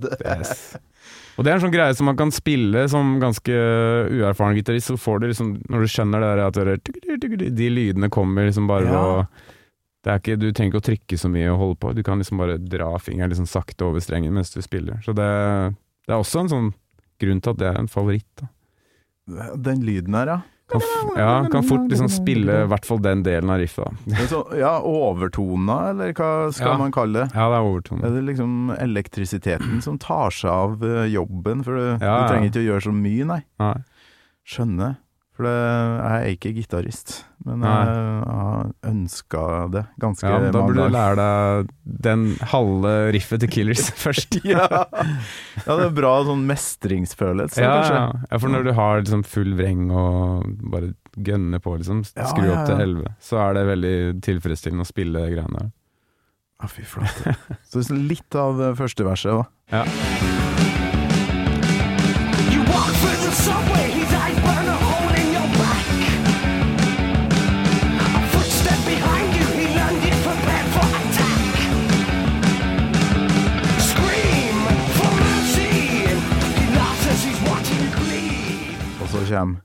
Det, Yes. Og det er en sånn greie som man kan spille som ganske uerfaren gitarist, så får du liksom Når du skjønner det der at det de lydene kommer liksom bare Ja. og det ikke, Du trenger ikke å trykke så mye og holde på, du kan liksom bare dra fingeren liksom sakte over strengen mens du spiller. Så det, det er også en sånn grunn til at det er en favoritt. Da. den lyden her, ja. Kan, f- ja, kan fort liksom spille i hvert fall den delen av riffet. Så, ja, overtona, eller hva skal Ja. man kalle det? Ja, det er overtona. Er det liksom elektrisiteten som tar seg av eh, jobben? For du, Ja, du trenger ja. ikke å gjøre så mye, nei. Nei. Skjønner. For det, jeg er ikke gitarist, men Nei. jeg har ønska det ganske Ja, men da burde du lære deg den halve riffet til Killers først. ja. ja, det er bra sånn mestringsfølelse, Ja, kanskje. ja. ja, for når du har liksom full vreng og bare gønner på, liksom, Ja, skru ja, opp til ja. 11, så er det veldig tilfredsstillende å spille de greiene der. Ja, fy flate. Så litt av første verset òg. Ja. You walk Kommer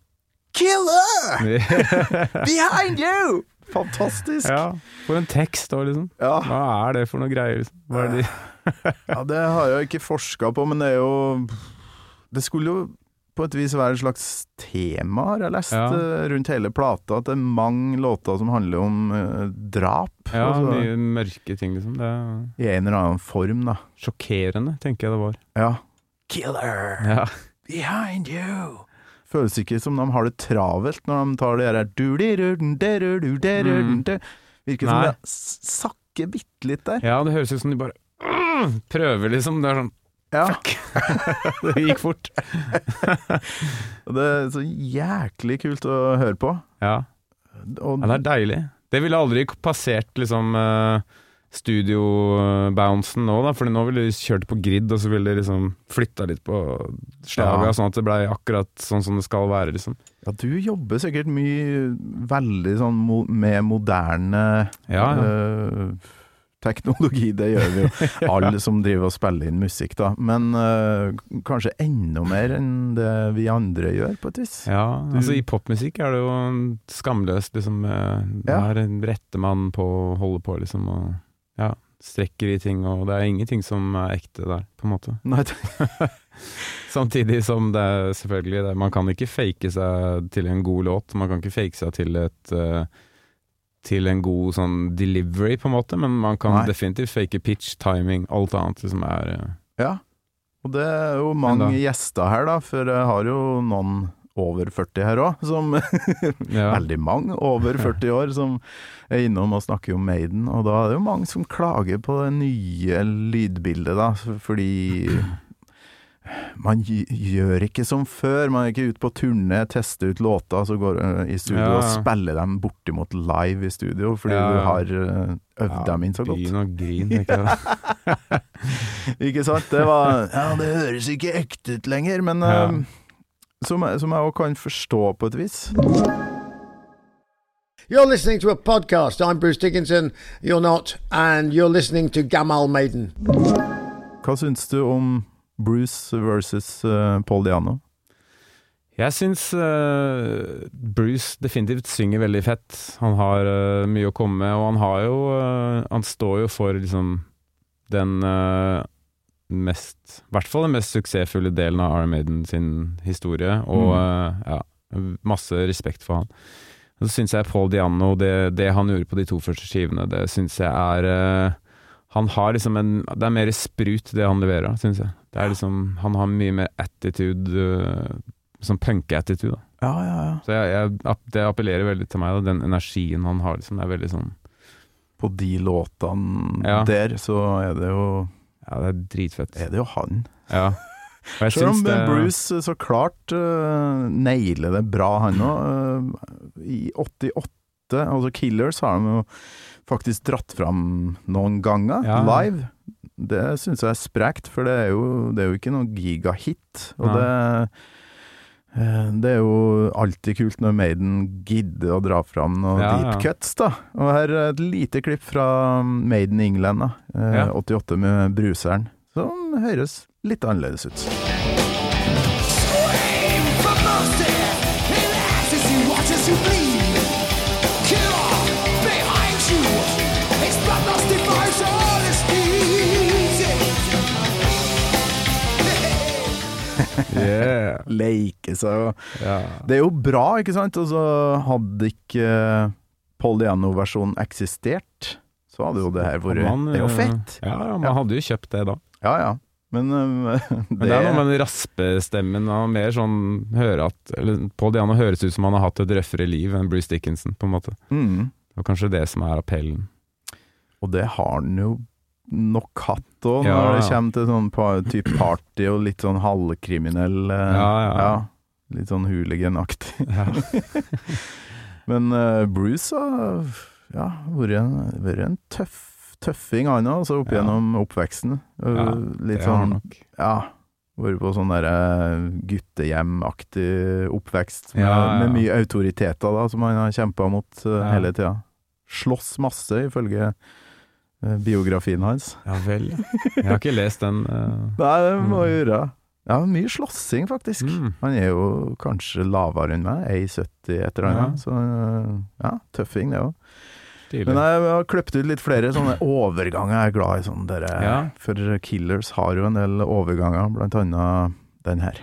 Killer! Behind you! Fantastisk! ja, for en tekst òg, liksom. Ja. Hva er det for noe greier? Liksom? Hva er det? Ja, det har jeg ikke forska på, men det er jo Det skulle jo på et vis være et slags tema, har jeg lest, Ja. eh, rundt hele plata. At det er mange låter som handler om uh, drap. Ja, altså, mye mørke ting, liksom. Det er I en eller annen form, da. sjokkerende, tenker jeg det var. Ja. Killer Ja, behind you. Føles ikke som de har det travelt når de tar det her du-di-du-du-du-du-du-du-du. Virker som Nei. det sakker bitte litt der. ja det høres ut som de bare «Åh!» prøver, liksom. Det er sånn Ja. Det gikk fort. Det er så jæklig kult å høre på. Ja. Ja, det er deilig. Det ville aldri passert liksom uh, studio-bouncen nå, da, Fordi nå ville de kjørt på grid, og så ville de liksom flytta litt på slaga, Ja. sånn at det blei akkurat sånn som det skal være, liksom. Ja, du jobber sikkert mye veldig sånn mo med moderne Ja, ja. Øh, teknologi. Det gjør vi jo, alle som driver og spiller inn musikk, da. Men eh, kanskje enda mer enn det vi andre gjør, på et vis. Ja, altså I popmusikk er det jo skamløst, liksom. Ja. Der retter man på å holde på, liksom, og ja, strekker i ting, og det er ingenting som er ekte der, på en måte. Nei, Samtidig som det er selvfølgelig det, Man kan ikke fake seg til en god låt, man kan ikke fake seg til et eh, Til en god sånn delivery, på en måte, men man kan Nei. definitivt fake pitch, timing, alt annet som er eh, ja. Og det er jo mange gjester her, da, for jeg har jo noen over 40 her òg, som ja. Veldig mange over 40 år som er innom og snakker om Maiden, og da er det jo mange som klager på det nye lydbildet, da, fordi man gjør ikke som før. Man er ikke ute på turné, tester ut låter, så går uh, i studio Ja. og spiller dem bortimot live i studio, fordi Ja, du har uh, øvd Ja, dem inn så godt. Begynn å grine, ikke sant? Det var Ja, det høres ikke ekte ut lenger, men uh, som, som jeg òg kan forstå på et vis. You're listening to a podcast. I'm Bruce Dickinson. You're not. And you're listening to Gamal Maiden. Hva syns du om Bruce versus uh, Paul Diano? Jeg syns uh, Bruce definitivt synger veldig fett. Han har uh, mye å komme med, og han har jo Han står jo for liksom den mest I hvert fall den mest suksessfulle delen av Iron Maiden sin historie, og eh, ja, masse respekt for han. Så syns jeg Paul Diano, det, det han gjorde på de to første skivene, det syns jeg er eh, Han har liksom en Det er mer sprut, det han leverer, syns jeg. Det er liksom Han har mye mer attitude, eh, sånn punke-attitude. da. Ja, ja, ja. Så jeg, jeg, det appellerer veldig til meg, da. den energien han har. Liksom, det er veldig sånn På de låtene Ja. der, så er det jo Ja, det er dritfett. Er det jo han. Ja. Selv om det Bruce så klart uh, nailer det bra, han òg. I 88, altså Killers, har de jo faktisk dratt fram noen ganger, Ja. live. Det syns jeg er sprekt, for det er jo, det er jo ikke noen gigahit. Og Nei. det eh, det er jo alltid kult når Maiden gidder å dra fram noen Ja, deep ja. cuts, da. Og her er et lite klipp fra Maiden England, da. Eh, Ja. 88 med Bruseren. Som høres litt annerledes ut. Yeah. Leke seg Ja. Det er jo bra, ikke sant? Og så hadde ikke eh, Paul Diano-versjonen eksistert, så hadde jo det her vært Man, Det er jo eh, fett! Ja, ja, man hadde jo kjøpt det da. Ja ja. Men det... Men det er noe med den raspestemmen og mer sånn høre at eller Paul Diano høres ut som han har hatt et røffere liv enn Bruce Dickinson, på en måte. mm. Det var kanskje det som er appellen. Og det har han jo nok hatt òg, når Ja, det ja. kommer til sånn type party og litt sånn halvkriminell eh, Ja, ja. Litt sånn hooliganaktig. Men uh, Bruce har ja, vært en, vært en tøff, tøffing, han òg, altså opp gjennom oppveksten. Ja, litt det sånn. Ja. Vært på sånn guttehjemaktig oppvekst med, med mye autoriteter da, som han har kjempa mot eh, hele tida. Slåss masse, ifølge eh, biografien hans. Ja vel. Jeg har ikke lest den. Uh... Nei, det må Mm. jeg gjøre. Ja, mye slåssing, faktisk. Mm. Han er jo kanskje lavere enn meg, 1,70 et eller annet. Ja. Så eh, ja, tøffing det òg. Men jeg har kløpt ut litt flere sånne overganger. Jeg er glad i sånne dere, Ja. For Killers har jo en del overganger, blant annet den her.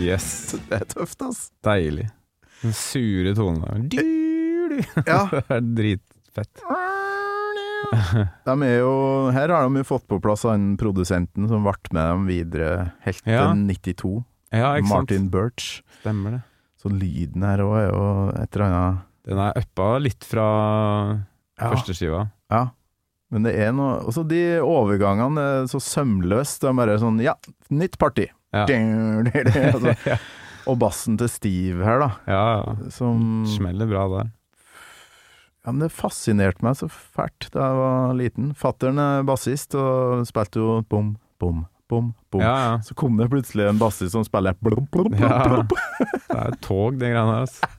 Yes. Det er tøft, ass. Deilig. Den sure tonen der. Ja. Det er dritfett. De jo, her har de jo fått på plass han produsenten som ble med dem videre helt til Ja. 92. Ja, ikke sant? Martin Birch. Stemmer det. Så lyden her òg er jo et eller annet Den er uppa litt fra Ja. første skiva. Ja. Men det er noe Også de overgangene er så sømløst. Er bare sånn Ja, nytt party! Ja. Altså, og bassen til Steve her, da. ja. Som Smeller bra der. Ja, men det fascinerte meg så fælt da jeg var liten. Fattern er bassist og spilte jo bom, bom, bom, bom. Ja, ja. Så kom det plutselig en bassist som spiller blom, blom, blom, Ja. blum. Det er et tog, de greiene der. Altså.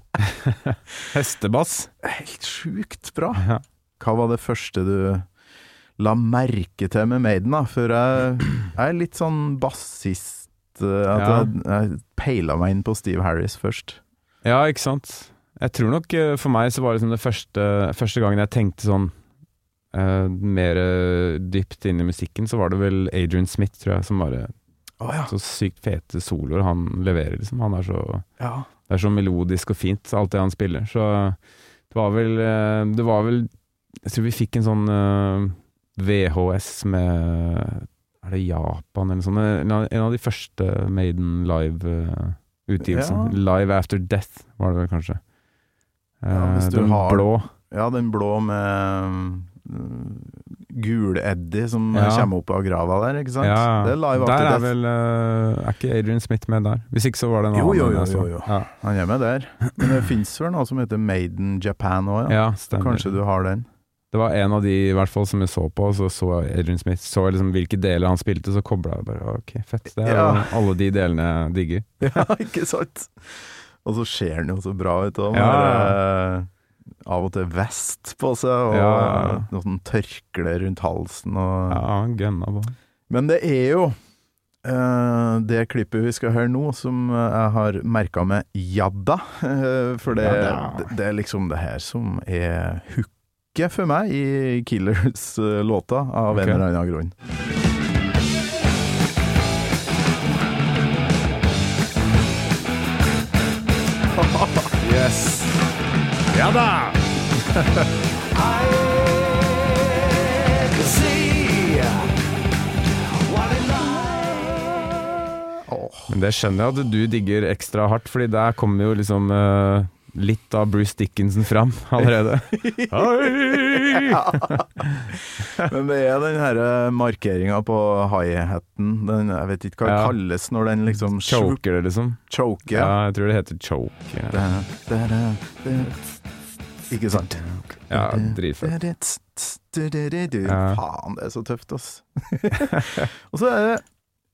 Hestebass. Helt sjukt bra. Ja. Hva var det første du la merke til med Maiden, da? For jeg, jeg er litt sånn bassist At Ja. jeg, jeg peila meg inn på Steve Harris først. ja, ikke sant. Jeg tror nok eh, for meg så var det liksom det første, første gangen jeg tenkte sånn uh, mer eh, dypt inn i musikken, så var det vel Adrian Smith, tror jeg, som bare oh, ja. Så sykt fete soloer han leverer, liksom. Han er så ja. Det er så melodisk og fint, alt det han spiller. Så det var vel eh, Det var vel Jeg tror vi fikk en sånn uh, VHS med Er det Japan eller sånt? En av, de første Maiden live-utgivelsene. Ja. Live After Death, var det vel kanskje. Ja, Eh, du den har- blå. ja, den blå med uh, Gul-Eddie som Ja. kommer opp av grava der, ikke sant? Ja, Det er live der after er death. vel eh, Er ikke Adrian Smith med der? Hvis ikke så var det en annen. jo, jo, jo. jo, jo. Ja, Han er med der. Men det fins vel noe som heter Maiden Japan òg, ja. ja. Kanskje du har den? Det var en av de i hvert fall som jeg så på, så så Adrian Smith. Så liksom hvilke deler han spilte, så kobla jeg bare Ok, fett. Det er Ja. alle de delene jeg digger. Ja, ikke sant? Og så ser han jo så bra ut òg. Ja. eh, Av og til vest på seg, og Ja, ja. noe sånn tørkle rundt halsen. Og... Ja, han gønna på. Men det er jo eh, det klippet vi skal høre nå, som eh, jeg har merka med Jadda. eh, for det, det, det er liksom det her som er hooket for meg i Killers-låta, av okay. en eller annen grunn. yes! Ja da! Men det skjønner jeg at du digger ekstra hardt, Fordi der kommer jo liksom eh, litt av Bruce Dickinson fram allerede. Oi! Men det er den herre markeringa på high-haten jeg vet ikke hva det Ja. kalles når den liksom Choker det, liksom. choker. Ja, ja. jeg tror det heter choke. Ja, Da, da, da. Ikke sant? ja dritfett. Ja. Faen, det er så tøft, ass. og så er det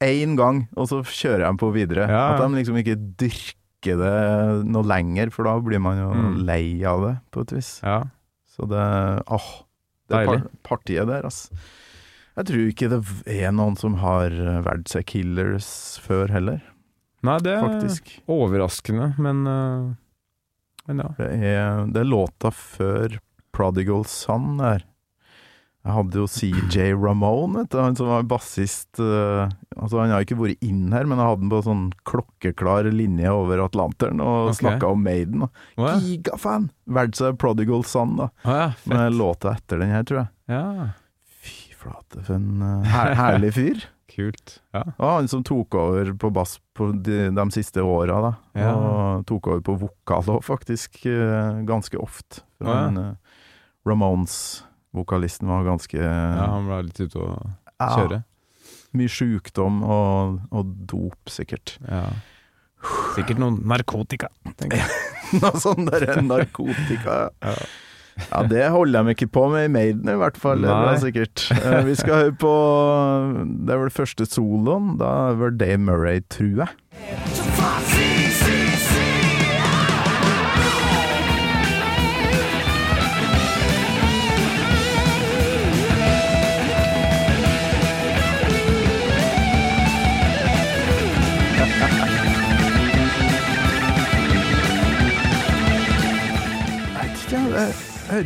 én gang, og så kjører jeg på videre. Ja. At de liksom ikke dyrker det noe lenger, for da blir man jo Mm. lei av det, på et vis. Ja. Så det Åh, det par partiet der, altså. Jeg tror ikke det er noen som har valgt seg Killers før heller, Nei, det er faktisk. overraskende, men eh, Men ja. Det er, det er låta før Prodigal Son der. Jeg hadde jo CJ Ramone, han som var bassist eh, Altså Han har ikke vært inn her, men jeg hadde han på sånn klokkeklar linje over Atlanteren og okay. snakka om Maiden. Å ja. Gigafan! Seg Prodigal Son, da. Oh, ja, Med låta etter den her, tror jeg. Ja, Fy flate, for en eh, her, herlig fyr. kult. Ja. Og han som tok over på bass på de, de siste åra, da. Ja. Og tok over på vokal òg, faktisk, eh, ganske ofte. For Å, Ramones-vokalisten var ganske ja, han var litt ute å kjøre. ja. Mye sjukdom og, og dop, sikkert. Ja. Sikkert noen narkotika, tenker jeg. Noe sånn der narkotika. Ja. Ja, det holder de ikke på med i Maiden, i hvert fall. Det er Nei. sikkert. Eh, Vi skal høre på Det er vel første soloen. Da er vel Dave Murray, tror. Jeg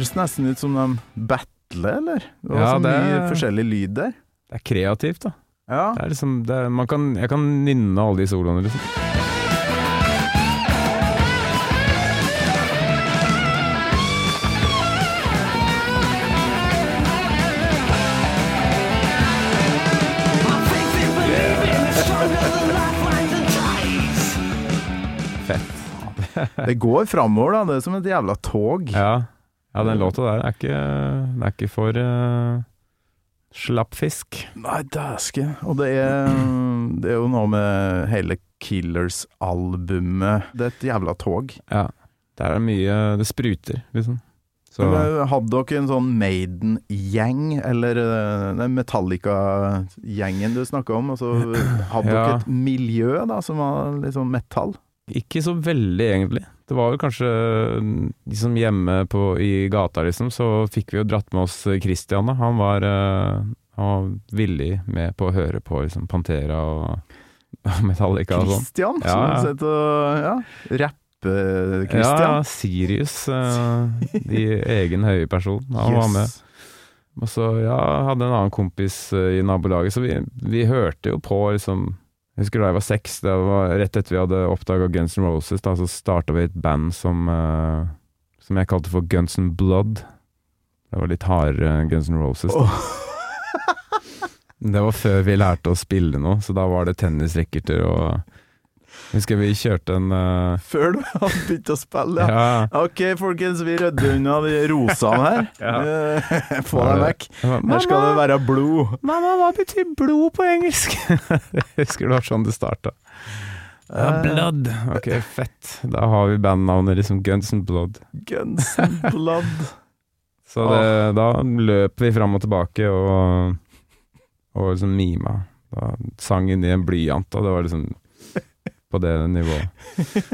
høres nesten ut som de battler, eller? Det var Ja, så mye forskjellig lyd der. Det er kreativt, da. Ja. Det er liksom, det er, man kan, jeg kan nynne alle de soloene, liksom. Det går framover, da. Det er som et jævla tog. Ja, ja den låta der er ikke, den er ikke for uh, slappfisk. Nei, dæsken. Og det er, det er jo noe med hele Killers-albumet. Det er et jævla tog. Ja, der er mye Det spruter, liksom. Så Hadde dere en sånn Maiden-gjeng, eller eh, den Metallica-gjengen du snakka om? Altså, hadde Ja. dere et miljø da, som var sånn metall? ikke så veldig, egentlig. Det var jo kanskje liksom hjemme på, i gata, liksom, så fikk vi jo dratt med oss Christian, da. Han var, uh, han var villig med på å høre på liksom Pantera og, og Metallica og sånn. Christian, Ja, ja. Sett, og ja, rappe-Christian. Ja, Sirius. Uh, I egen høye person. Han var med. Og så ja, hadde en annen kompis uh, i nabolaget, så vi, vi hørte jo på liksom Jeg husker da jeg var seks, det var rett etter vi hadde oppdaga Guns N' Roses, da, så starta vi et band som uh, Som jeg kalte for Guns N' Blood. Det var litt hardere Guns N' Roses. Da. Det var før vi lærte å spille noe, så da var det tennisracketer og husker vi kjørte en uh... Før du hadde begynt å spille, ja. ja. Ok, folkens, vi rydder unna de rosene her. ja. Få dem vekk. Her skal det være blod. Mamma, hva betyr blod på engelsk? jeg husker det var sånn det starta. Ja, Eh, blood. Ok, fett. Da har vi bandnavnet liksom Guns and Blood. Guns and Blood. Så det, da løp vi fram og tilbake og, og liksom mima. Da sang inn i en blyant, og det var liksom på det nivået.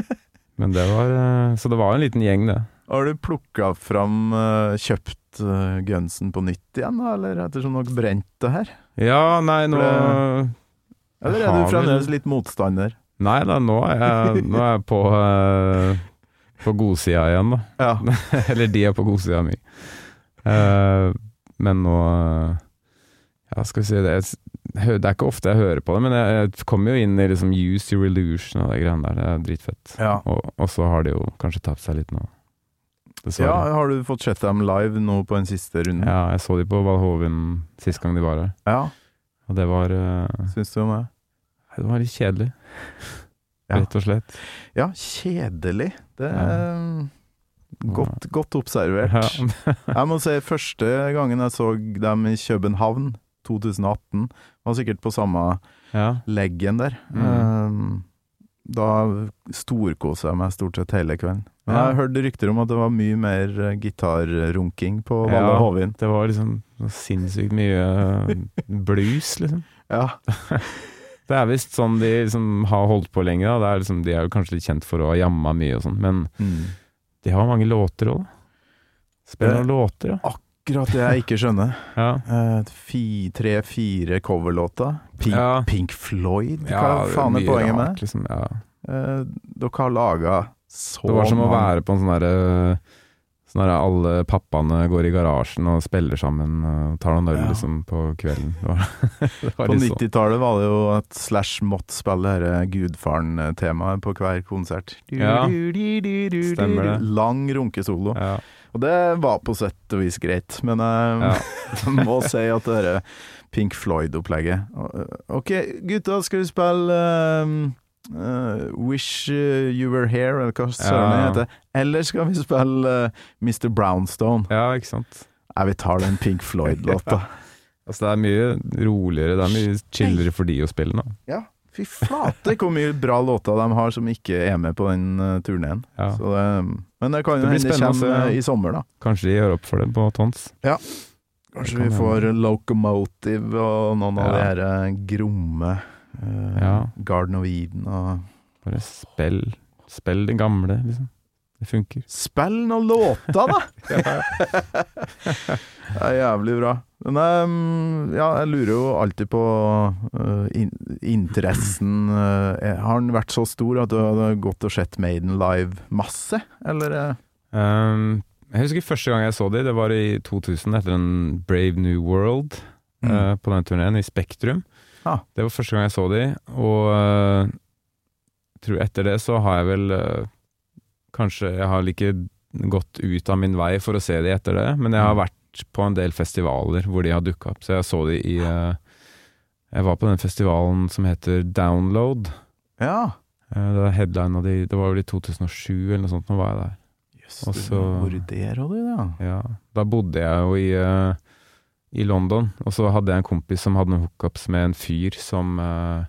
Men det var eh, Så det var en liten gjeng, det. Har du plukka fram, eh, kjøpt eh, gunsen på nytt igjen, da, eller ettersom dere brent det her? Ja, nei, nå For Eller er du fremdeles litt motstander? Nei da, nå er jeg, nå er jeg på, eh, på godsida igjen, da. Ja. Eller de er på godsida mi. Men nå Ja, skal vi si det Det er ikke ofte jeg hører på det, men jeg, jeg kommer jo inn i liksom Use Your Illusion og de greiene der. Det er dritfett. Ja. Og, og så har de jo kanskje tapt seg litt nå. ja, har du fått sett dem live nå på en siste runde? Ja, jeg så de på Valhovin sist gang de var her, Ja, og det var uh, syns du om det? Det var litt kjedelig, Ja. rett og slett. Ja, kjedelig. Det er Ja. godt, godt observert. Ja. Jeg må si første gangen jeg så dem i København, 2018, var sikkert på samme ja. leggen der. Mm. Um, da storkosa jeg meg stort sett hele kvelden. Men jeg hørte rykter om at det var mye mer eh, gitarrunking på Valle Ja. Hovin. Det var liksom sinnssykt mye eh, blues, liksom. Ja. Det er visst sånn de liksom har holdt på lenge. Da. Det er liksom, de er jo kanskje litt kjent for å ha jamma mye og sånn, men Mm. de har mange låter òg. Spiller noen låter, ja. Akkurat det jeg ikke skjønner. ja. Eh, fi, Tre-fire coverlåter. Pink, Ja. Pink Floyd? Hva Ja, faen er poenget med det? Liksom, ja. Eh, dere har laga så Det var som å være på en sånn derre Sånn der alle pappaene går i garasjen og spiller sammen og tar noen øl Ja. liksom på kvelden. Det var, det var På sånn. 90-tallet var det jo at Slash måtte spille dette Gudfaren-temaet på hver konsert. Ja. Stemmer det. Lang runkesolo. Ja. Og det var på sett og vis greit, men jeg Ja. må si at det er Pink Floyd-opplegget Ok, gutta, skal vi spille um, uh, Wish You Were Here, eller hva søren Ja. heter? Eller skal vi spille uh, Mr. Brownstone? ja, ikke sant. Nei, vi tar den Pink Floyd-låta. Altså, det er mye roligere, det er mye chillere for de å spille nå. Ja, fy flate hvor mye bra låter de har som ikke er med på den uh, turneen. Ja. Så det, men det kan jo hende det kommer i sommer, da. Kanskje de gjør opp for det på Tons. Kanskje kan vi får får Locomotive og noen av Ja. de her uh, gromme uh, Ja. Garden of Eden og Bare spill, spill det gamle, liksom. Det funker. Spill noen låter, da! det er jævlig bra. Men um, ja, jeg lurer jo alltid på uh, in interessen uh, Har den vært så stor at du hadde gått og sett Maiden live masse, eller? Um, jeg husker første gang jeg så dem, det var i 2000, etter en Brave New World Mm. Uh, på den turneen, i Spektrum. Ah. Det var første gang jeg så dem, og tror etter det så har jeg vel Kanskje jeg har ikke gått ut av min vei for å se dem etter det, men jeg har Mm. Vært på en del festivaler hvor de har dukka opp, så jeg så de i eh, Jeg var på den festivalen som heter Download. Ja. Uh, det, er de, det var vel i 2007 eller noe sånt, nå var jeg der. Jøss, Og du så- Hvor der og du, da? Ja, da bodde jeg jo i, eh, i London, og så hadde jeg en kompis som hadde noen hookups med en fyr som eh,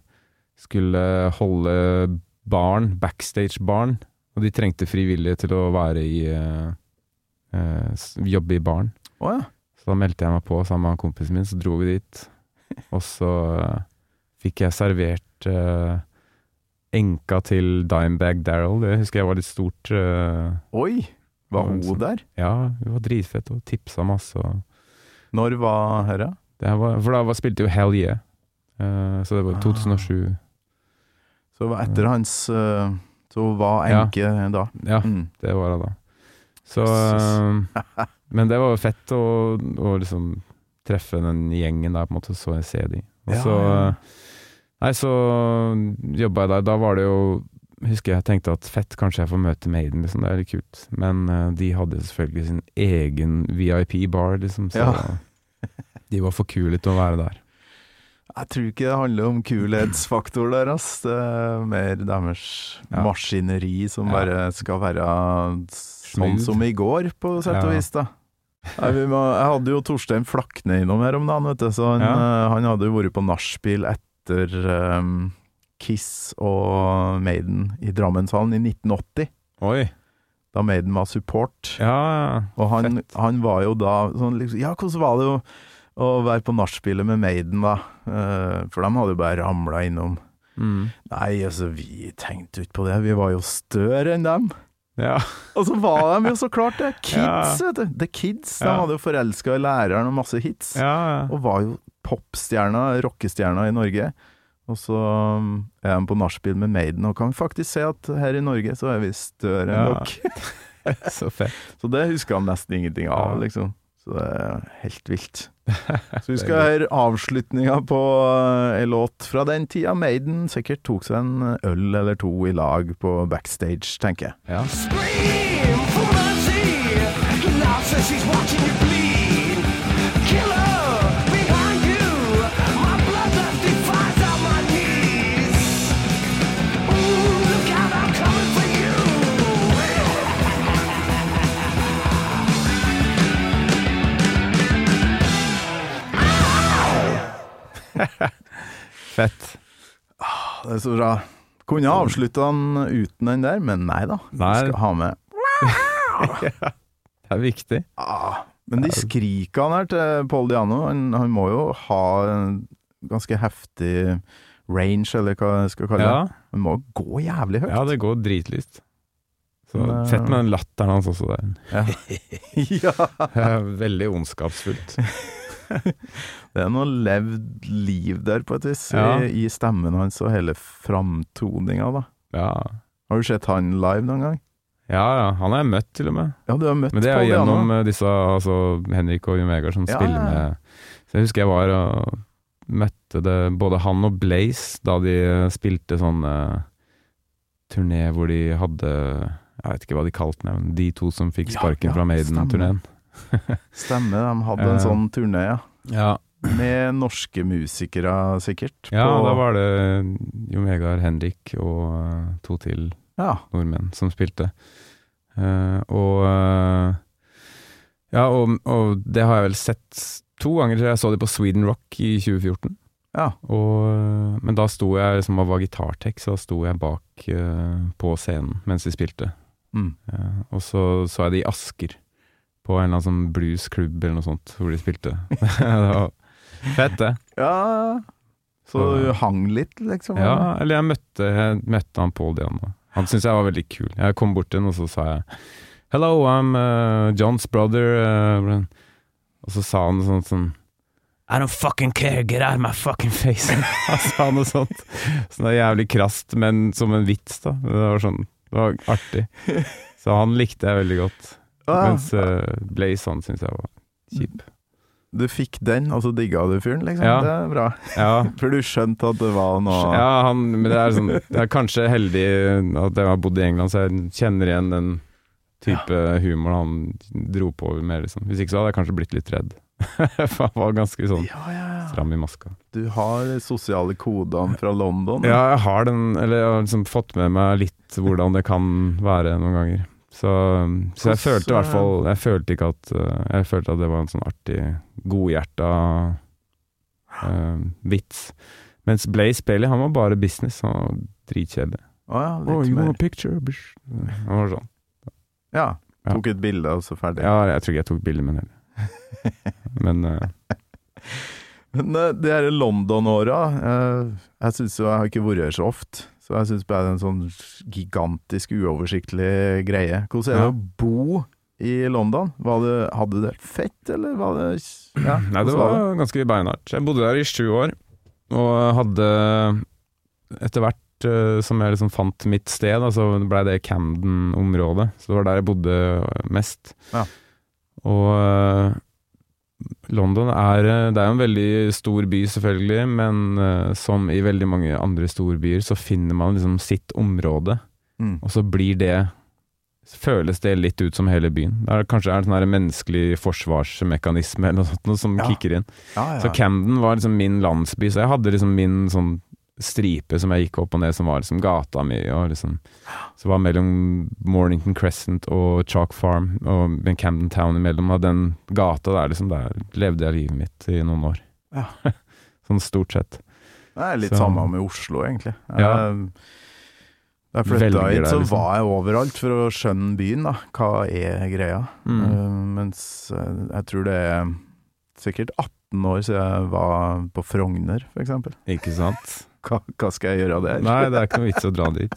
skulle holde barn, backstage-barn, og de trengte frivillige til å være i eh, eh, jobbe i baren. Å ja. Så da meldte jeg meg på sammen med kompisen min, så dro vi dit. Og så eh, fikk jeg servert uh, enka til Dimebag Daryl, det husker jeg var litt stort. Uh, Oi! Var hun sånn. der? ja, hun var dritfett og tipsa masse. og Når var herre? Det her var, for da var, spilte jo Hell Yeah. Uh, så det var Ah. 2007. Så det var etter hans Så hun var Ja. enke da. Ja, Mm. det var det da. Så Men det var jo fett å, å liksom treffe den gjengen der, på en måte, så jeg ser de. Og så ja. ja. Nei, så jobba jeg der. Da var det jo Husker jeg tenkte at fett, kanskje jeg får møte Maiden, liksom. Det er litt kult. Men uh, de hadde selvfølgelig sin egen VIP-bar, liksom. Så Ja. de var for kule til å være der. Jeg tror ikke det handler om kulhetsfaktor der, ass. Det er mer deres maskineri som bare skal være sånn som i går, på sett og vis, da. Nei, må, jeg hadde jo Torstein Flakne innom her om dagen, vet du, så han, Ja. eh, han hadde jo vært på nachspiel etter um, Kiss og Maiden i Drammenshallen i 1980. Oi! da Maiden var support. Ja, Og han, han var jo da sånn liksom Ja, hvordan var det å, å være på nachspielet med Maiden, da? Uh, for de hadde jo bare ramla innom. Mm. Nei, altså, vi tenkte jo ikke på det. Vi var jo større enn dem. Ja. Og så var de jo så klart det. Kids, Ja. vet du. The Kids. De Ja. hadde jo forelska i læreren og masse hits. ja. Og var jo popstjerna, rockestjerna i Norge. Og så um, er de på nachspiel med Maiden, og kan faktisk se at her i Norge så er vi større enn dere. Så fett. Så det husker han nesten ingenting av, liksom. Så det er helt vilt. Så vi skal høre avslutninga på en ei låt fra den tida. Maiden sikkert tok seg en øl eller to i lag på backstage, tenker jeg. Ja. Fett. Det er så bra. Kunne avslutta den uten den der, men nei da. Nei. skal ha med Det er viktig. ah, Men de skrikene her til Paul Diano, han, han må jo ha en ganske heftig range, eller hva jeg skal kalle Ja, det. Han må gå jævlig høyt. ja det går dritlyst. Så Men, eh, fett med den latteren hans også der. ja. Det er Veldig ondskapsfullt. Det er noe levd liv der, på et vis, Ja. i, i stemmen hans og hele framtoninga, da. Ja. Har du sett han live noen gang? ja, ja. Han har jeg møtt, til og med. Ja, du har møtt Men det er jo gjennom eh, disse altså Henrik og Jon Vegard som Ja, spiller med Så jeg husker jeg var og møtte det både han og Blaze da de eh, spilte sånn eh, turné hvor de hadde Jeg vet ikke hva de kalte den, men de to som fikk sparken fra Maiden-turneen. Stemmer, de hadde en Eh. sånn turné, ja. Ja, Med norske musikere, sikkert. ja da var det Jon Vegard, Henrik og eh, to til Ja. nordmenn som spilte. Uh, og Ja, og, og det har jeg vel sett to ganger. Jeg så de på Sweden Rock i 2014. ja. Og, men da sto jeg liksom og var gitartek, så da sto jeg bak uh, på scenen mens de spilte. Mm. Eh, og så så jeg det i Asker, på en eller annen sånn bluesklubb eller noe sånt, hvor de spilte. det var fett, det. ja. Så du hang litt, liksom? Ja, eller? jeg møtte, jeg møtte han Paul Diano. Han syntes jeg var veldig kul. Jeg kom bort til ham, og så sa jeg Hello, I'm uh, John's brother. Uh, og så sa han sånn sånn I don't fucking care, get out of my fucking face. han sa noe sånt. Sånn jævlig krast, men som en vits, da. Det var sånn, det var artig. Så han likte jeg veldig godt. Ah, Mens uh, Blazon han syntes jeg var kjip. Du fikk den, og så digga du fyren, liksom? Ja. Det er bra. Ja, For du skjønte at det var noe Ja, han, men det er, sånn, det er kanskje heldig at jeg har bodd i England, så jeg kjenner igjen den type humor han dro på med, liksom. Hvis ikke så hadde jeg kanskje blitt litt redd. For han var ganske sånn Ja, ja, ja. stram i maska. Du har sosiale kodene fra London? Ja, jeg har den, eller jeg har liksom fått med meg litt hvordan det kan være noen ganger. Så, så jeg følte i hvert fall Jeg følte ikke at eh, Jeg følte at det var en sånn artig, godhjerta uh, vits. Mens Blaze Bailey, han var bare business. Han var dritkjedelig. Oh, ja, Oh, you want a picture? bish? Han var sånn. Ja. Tok et bilde, og så ferdig. Ja, jeg tror ikke jeg tok bilde med den heller. Men uh, Men det de her London-åra uh, Jeg syns jo jeg har ikke vært her så ofte, så jeg syns bare det er en sånn gigantisk uoversiktlig greie. Hvordan er det Ja. å bo i London? Det, hadde du det fett, eller var det ja, Nei, det var, var ganske beinhardt. Jeg bodde der i sju år, og hadde etter hvert eh, som jeg liksom fant mitt sted, da, så blei det Camden-området. Så det var der jeg bodde mest. Ja. Og eh, London er eh, Det er jo en veldig stor by, selvfølgelig, men uh, som i veldig mange andre storbyer, så finner man liksom sitt område, Mm. og så blir det Føles det litt ut som hele byen. Det er kanskje er en sånn menneskelig forsvarsmekanisme eller noe sånt noe som Ja. kicker inn. Ja, ja. Så Camden var liksom min landsby, så jeg hadde liksom min sånn stripe som jeg gikk opp og ned, som var liksom gata mi, og liksom Så var mellom Mornington Crescent og Chalk Farm, og Camden Town imellom, og den gata der, liksom, der levde jeg livet mitt i noen år. Ja. sånn stort sett. Det er litt Så- samme med Oslo, egentlig. Ja. Da jeg flytta hit, så liksom. var jeg overalt for å skjønne byen, da. Hva er greia? Mm. Uh, mens eh, jeg tror det er sikkert 18 år siden jeg var på Frogner, eksempel. Ikke sant? Hva, hva skal jeg gjøre der? Nei, det er ikke noe vits å dra dit.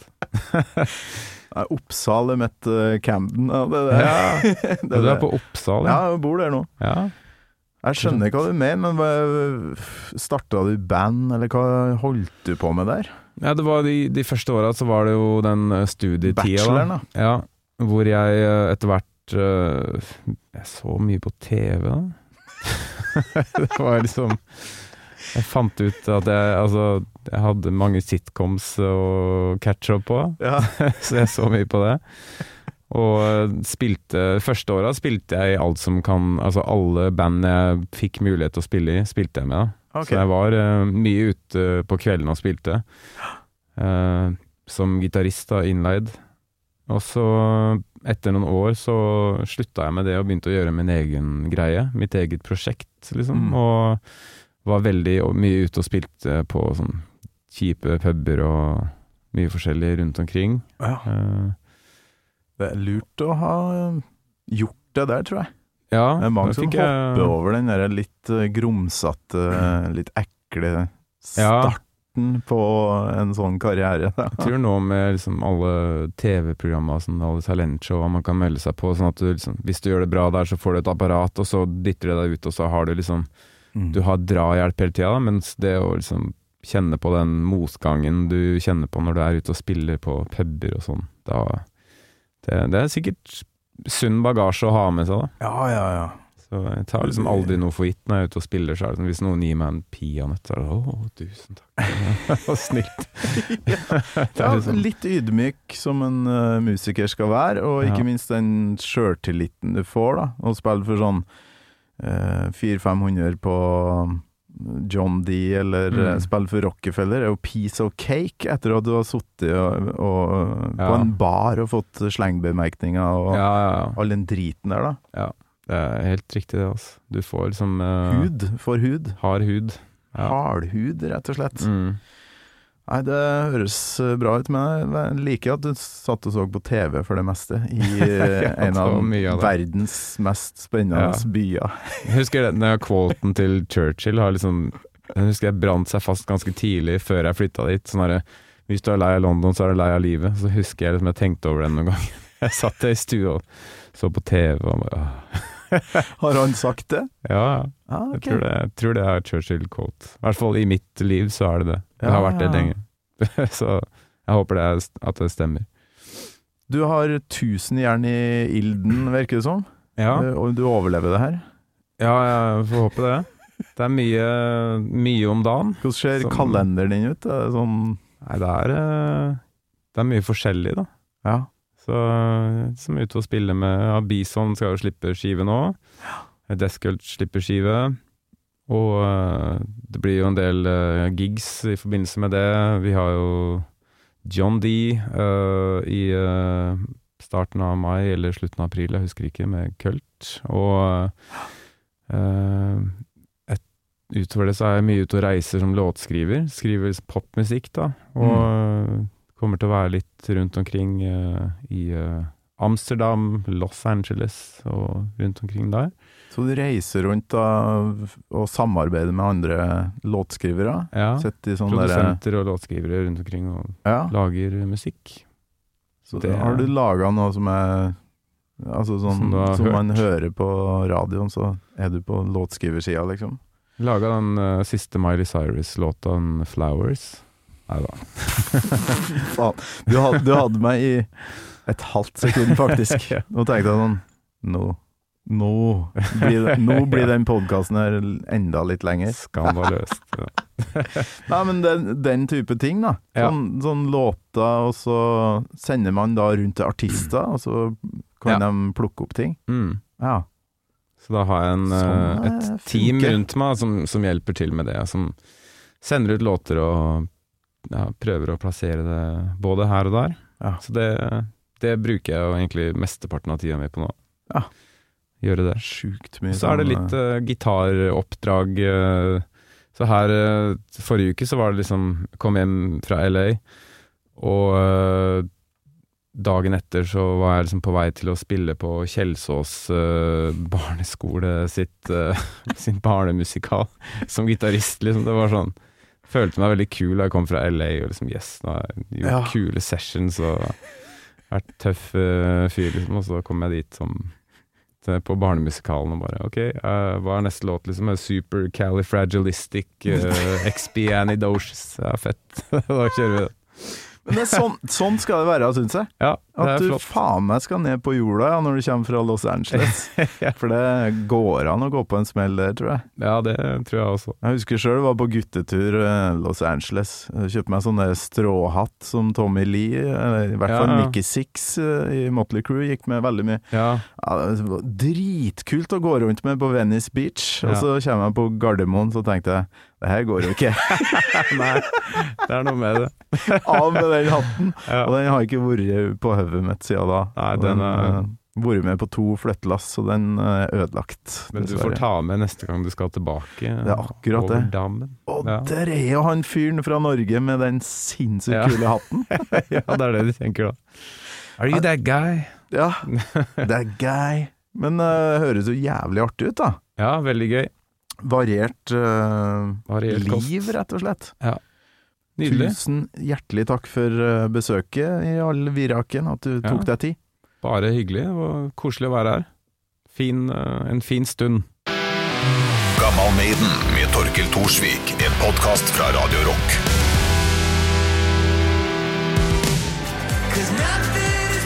Nei, Oppsal er mitt eh, Camden. Ja, det, det. Ja, det, Du det. er på Oppsal, Ja, jeg bor der nå. ja. Jeg skjønner hva du mener, men starta du band, eller hva holdt du på med der? Ja, det var de, de første åra så var det jo den eh, studietida. Bacheloren, da. Ja, hvor jeg eh, etter hvert eh, Jeg så mye på TV, da. det var liksom Jeg fant ut at jeg Altså, jeg hadde mange sitcoms å catch up på, Ja. så jeg så mye på det. Og eh, spilte Første åra spilte jeg i alt som kan Altså alle band jeg fikk mulighet til å spille i, spilte jeg med. da okay. så jeg var uh, mye ute på kvelden og spilte. Uh, som gitarist, da, innleid. Og så, etter noen år, så slutta jeg med det og begynte å gjøre min egen greie. Mitt eget prosjekt, liksom. Mm. Og var veldig mye ute og spilte på sånn kjipe puber og mye forskjellig rundt omkring. Ja. Eh, Det er lurt å ha eh, gjort det der, tror jeg. ja, Det er mange som hopper jeg- over den der litt eh, grumsete, litt ekle Ja. starten på en sånn karriere. Da. Jeg tror nå med liksom alle TV-programmer, sånn, alle talentshow man kan melde seg på, sånn at du liksom, hvis du gjør det bra der, så får du et apparat, og så dytter det deg ut, og så har du liksom Mm. Du har drahjelp hele tida, mens det å liksom kjenne på den motgangen du kjenner på når du er ute og spiller på puber og sånn, da det, det er sikkert sunn bagasje å ha med seg, da. Ja, ja, ja. Så jeg tar liksom aldri noe for gitt når jeg er ute og spiller. Så sånn, hvis noen gir meg en peanøtt, så er det å, tusen takk. Så snilt. Ja liksom- litt ydmyk som en uh, musiker skal være, og ikke Ja. minst den sjøltilliten du får, da. Å spille for sånn uh, 400-500 på John D, eller Mm. eh, spille for Rockefeller, er jo piece of cake etter at du har sittet og, på en bar og fått slengbemerkninger og Ja, ja, ja. all den driten der, da. Det er helt riktig, det. altså. Du får liksom uh, Hud for hud. Hard hud. Ja. Hardhud, rett og slett. Mm. Nei, det høres eh, bra ut, men jeg liker at du satt og så på TV for det meste i eh, en av av verdens mest spennende Ja. byer. Jeg husker den der quoten til Churchill har liksom Jeg husker jeg brant seg fast ganske tidlig før jeg flytta dit. Sånn herre Hvis du er lei av London, så er du lei av livet. Så husker jeg liksom jeg tenkte over den noen gang. Jeg satt i stua og så på TV og bare åh. Har han sagt det? Ja, Ah, jeg tror det, jeg tror det er Churchill-quote. I hvert fall i mitt liv så er det det. Det har vært det lenge. så jeg håper det er, at det stemmer. Du har tusen jern i ilden, virker det som. Ja, Eh, Og du overlever det her. ja jeg får håpe det. Det er mye, mye om dagen. Hvordan ser som, kalenderen din ut? Er det sånn Nei, det er, eh, det er mye forskjellig, da. Ja. Så som er ute og spiller med ja, Bison skal jo slippe skive nå. Deskult slipper skive. Og eh, det blir jo en del eh, gigs i forbindelse med det. Vi har jo John D uh, i uh, starten av mai eller slutten av april, jeg husker ikke, med Kult. Og uh, et, utover det så er jeg mye ute og reiser som låtskriver. Skriver popmusikk, da. Og mm. kommer til å være litt rundt omkring i Amsterdam, Los Angeles og rundt omkring der. Så du reiser rundt da, og samarbeider med andre låtskrivere? Ja. Produsenter og låtskrivere rundt omkring og Ja. lager musikk. Så Det- har du laga noe som er Altså sånn Som som man hører på radioen, så er du på låtskriversida, liksom? Laga den uh, siste Miley Cyrus-låta, 'Flowers'. Nei da. Faen. Du, had, du hadde meg i et halvt sekund, faktisk. Nå tenkte jeg sånn Nå, nå blir, det, nå blir den podkasten her enda litt lenger. Skandaløst. Ja. Nei, men den, den type ting, da. Ja. Sånn, sånn låter, og så sender man da rundt til artister, og så kan Ja. de plukke opp ting. Mm. Ja. Så da har jeg en, Sånn, eh, eh, et team funker. rundt meg som, som hjelper til med det. Som sender ut låter og prøver å plassere det både her og der. Ja. Så det, det bruker jeg jo egentlig mesteparten av tida mi på nå. Ja. Gjøre det. Sjukt mye Så er det sånn, litt uh, gitaroppdrag. Uh, så her uh, Forrige uke så var det liksom Kom hjem fra LA, og dagen etter så var jeg liksom på vei til å spille på Kjelsås barneskole sitt, sin barnemusikal som gitarist, liksom. Det var sånn Følte meg veldig kul da jeg kom fra LA og liksom Yes, nå har jeg gjort Ja. kule sessions og vært tøff fyr, liksom. Og så kom jeg dit som til- på barnemusikalen og bare OK, uh, hva er neste låt, liksom? Super Califragilistic uh, Expianidocious. Ja, fett. da kjører vi det. Men det er sånn, sånn skal det være, syns jeg. Ja, At du faen meg skal ned på jorda ja, når du kommer fra Los Angeles. For det går an å gå på en smell der, tror jeg. Ja, det tror jeg også. Jeg husker sjøl var på guttetur eh, Los Angeles. Jeg Kjøpte meg sånn stråhatt som Tommy Lee, i hvert fall Ja. Mickey Six eh, i Motley Crew, gikk med veldig mye. Ja, Ja, dritkult å gå rundt med på Venice Beach. Og så kommer jeg på Gardermoen, så tenkte jeg det her går jo ikke. nei, det er noe med det. Av med den hatten! Ja. Og den har ikke vært på hodet mitt siden da. Nei, den er- eh, vært med på to flyttelass, så den er ødelagt. Men du får ta med neste gang du skal tilbake. Det er akkurat det. dammen. Og Ja. der er jo han fyren fra Norge med den sinnssykt Ja. kule hatten. ja, det er det de tenker da. Are you that guy? Ja, that guy. Men uh, høres jo jævlig artig ut, da. Ja, veldig gøy. Variert, uh, Variert kost. liv, rett og slett. Nydelig. Tusen hjertelig takk for eh, besøket i all viraken, at du Ja. tok deg tid. Bare hyggelig og koselig å være her. Fin, eh, en fin stund. Gammal Maiden med Torkil Thorsvik. En podkast fra Radio Rock. Cause nothing is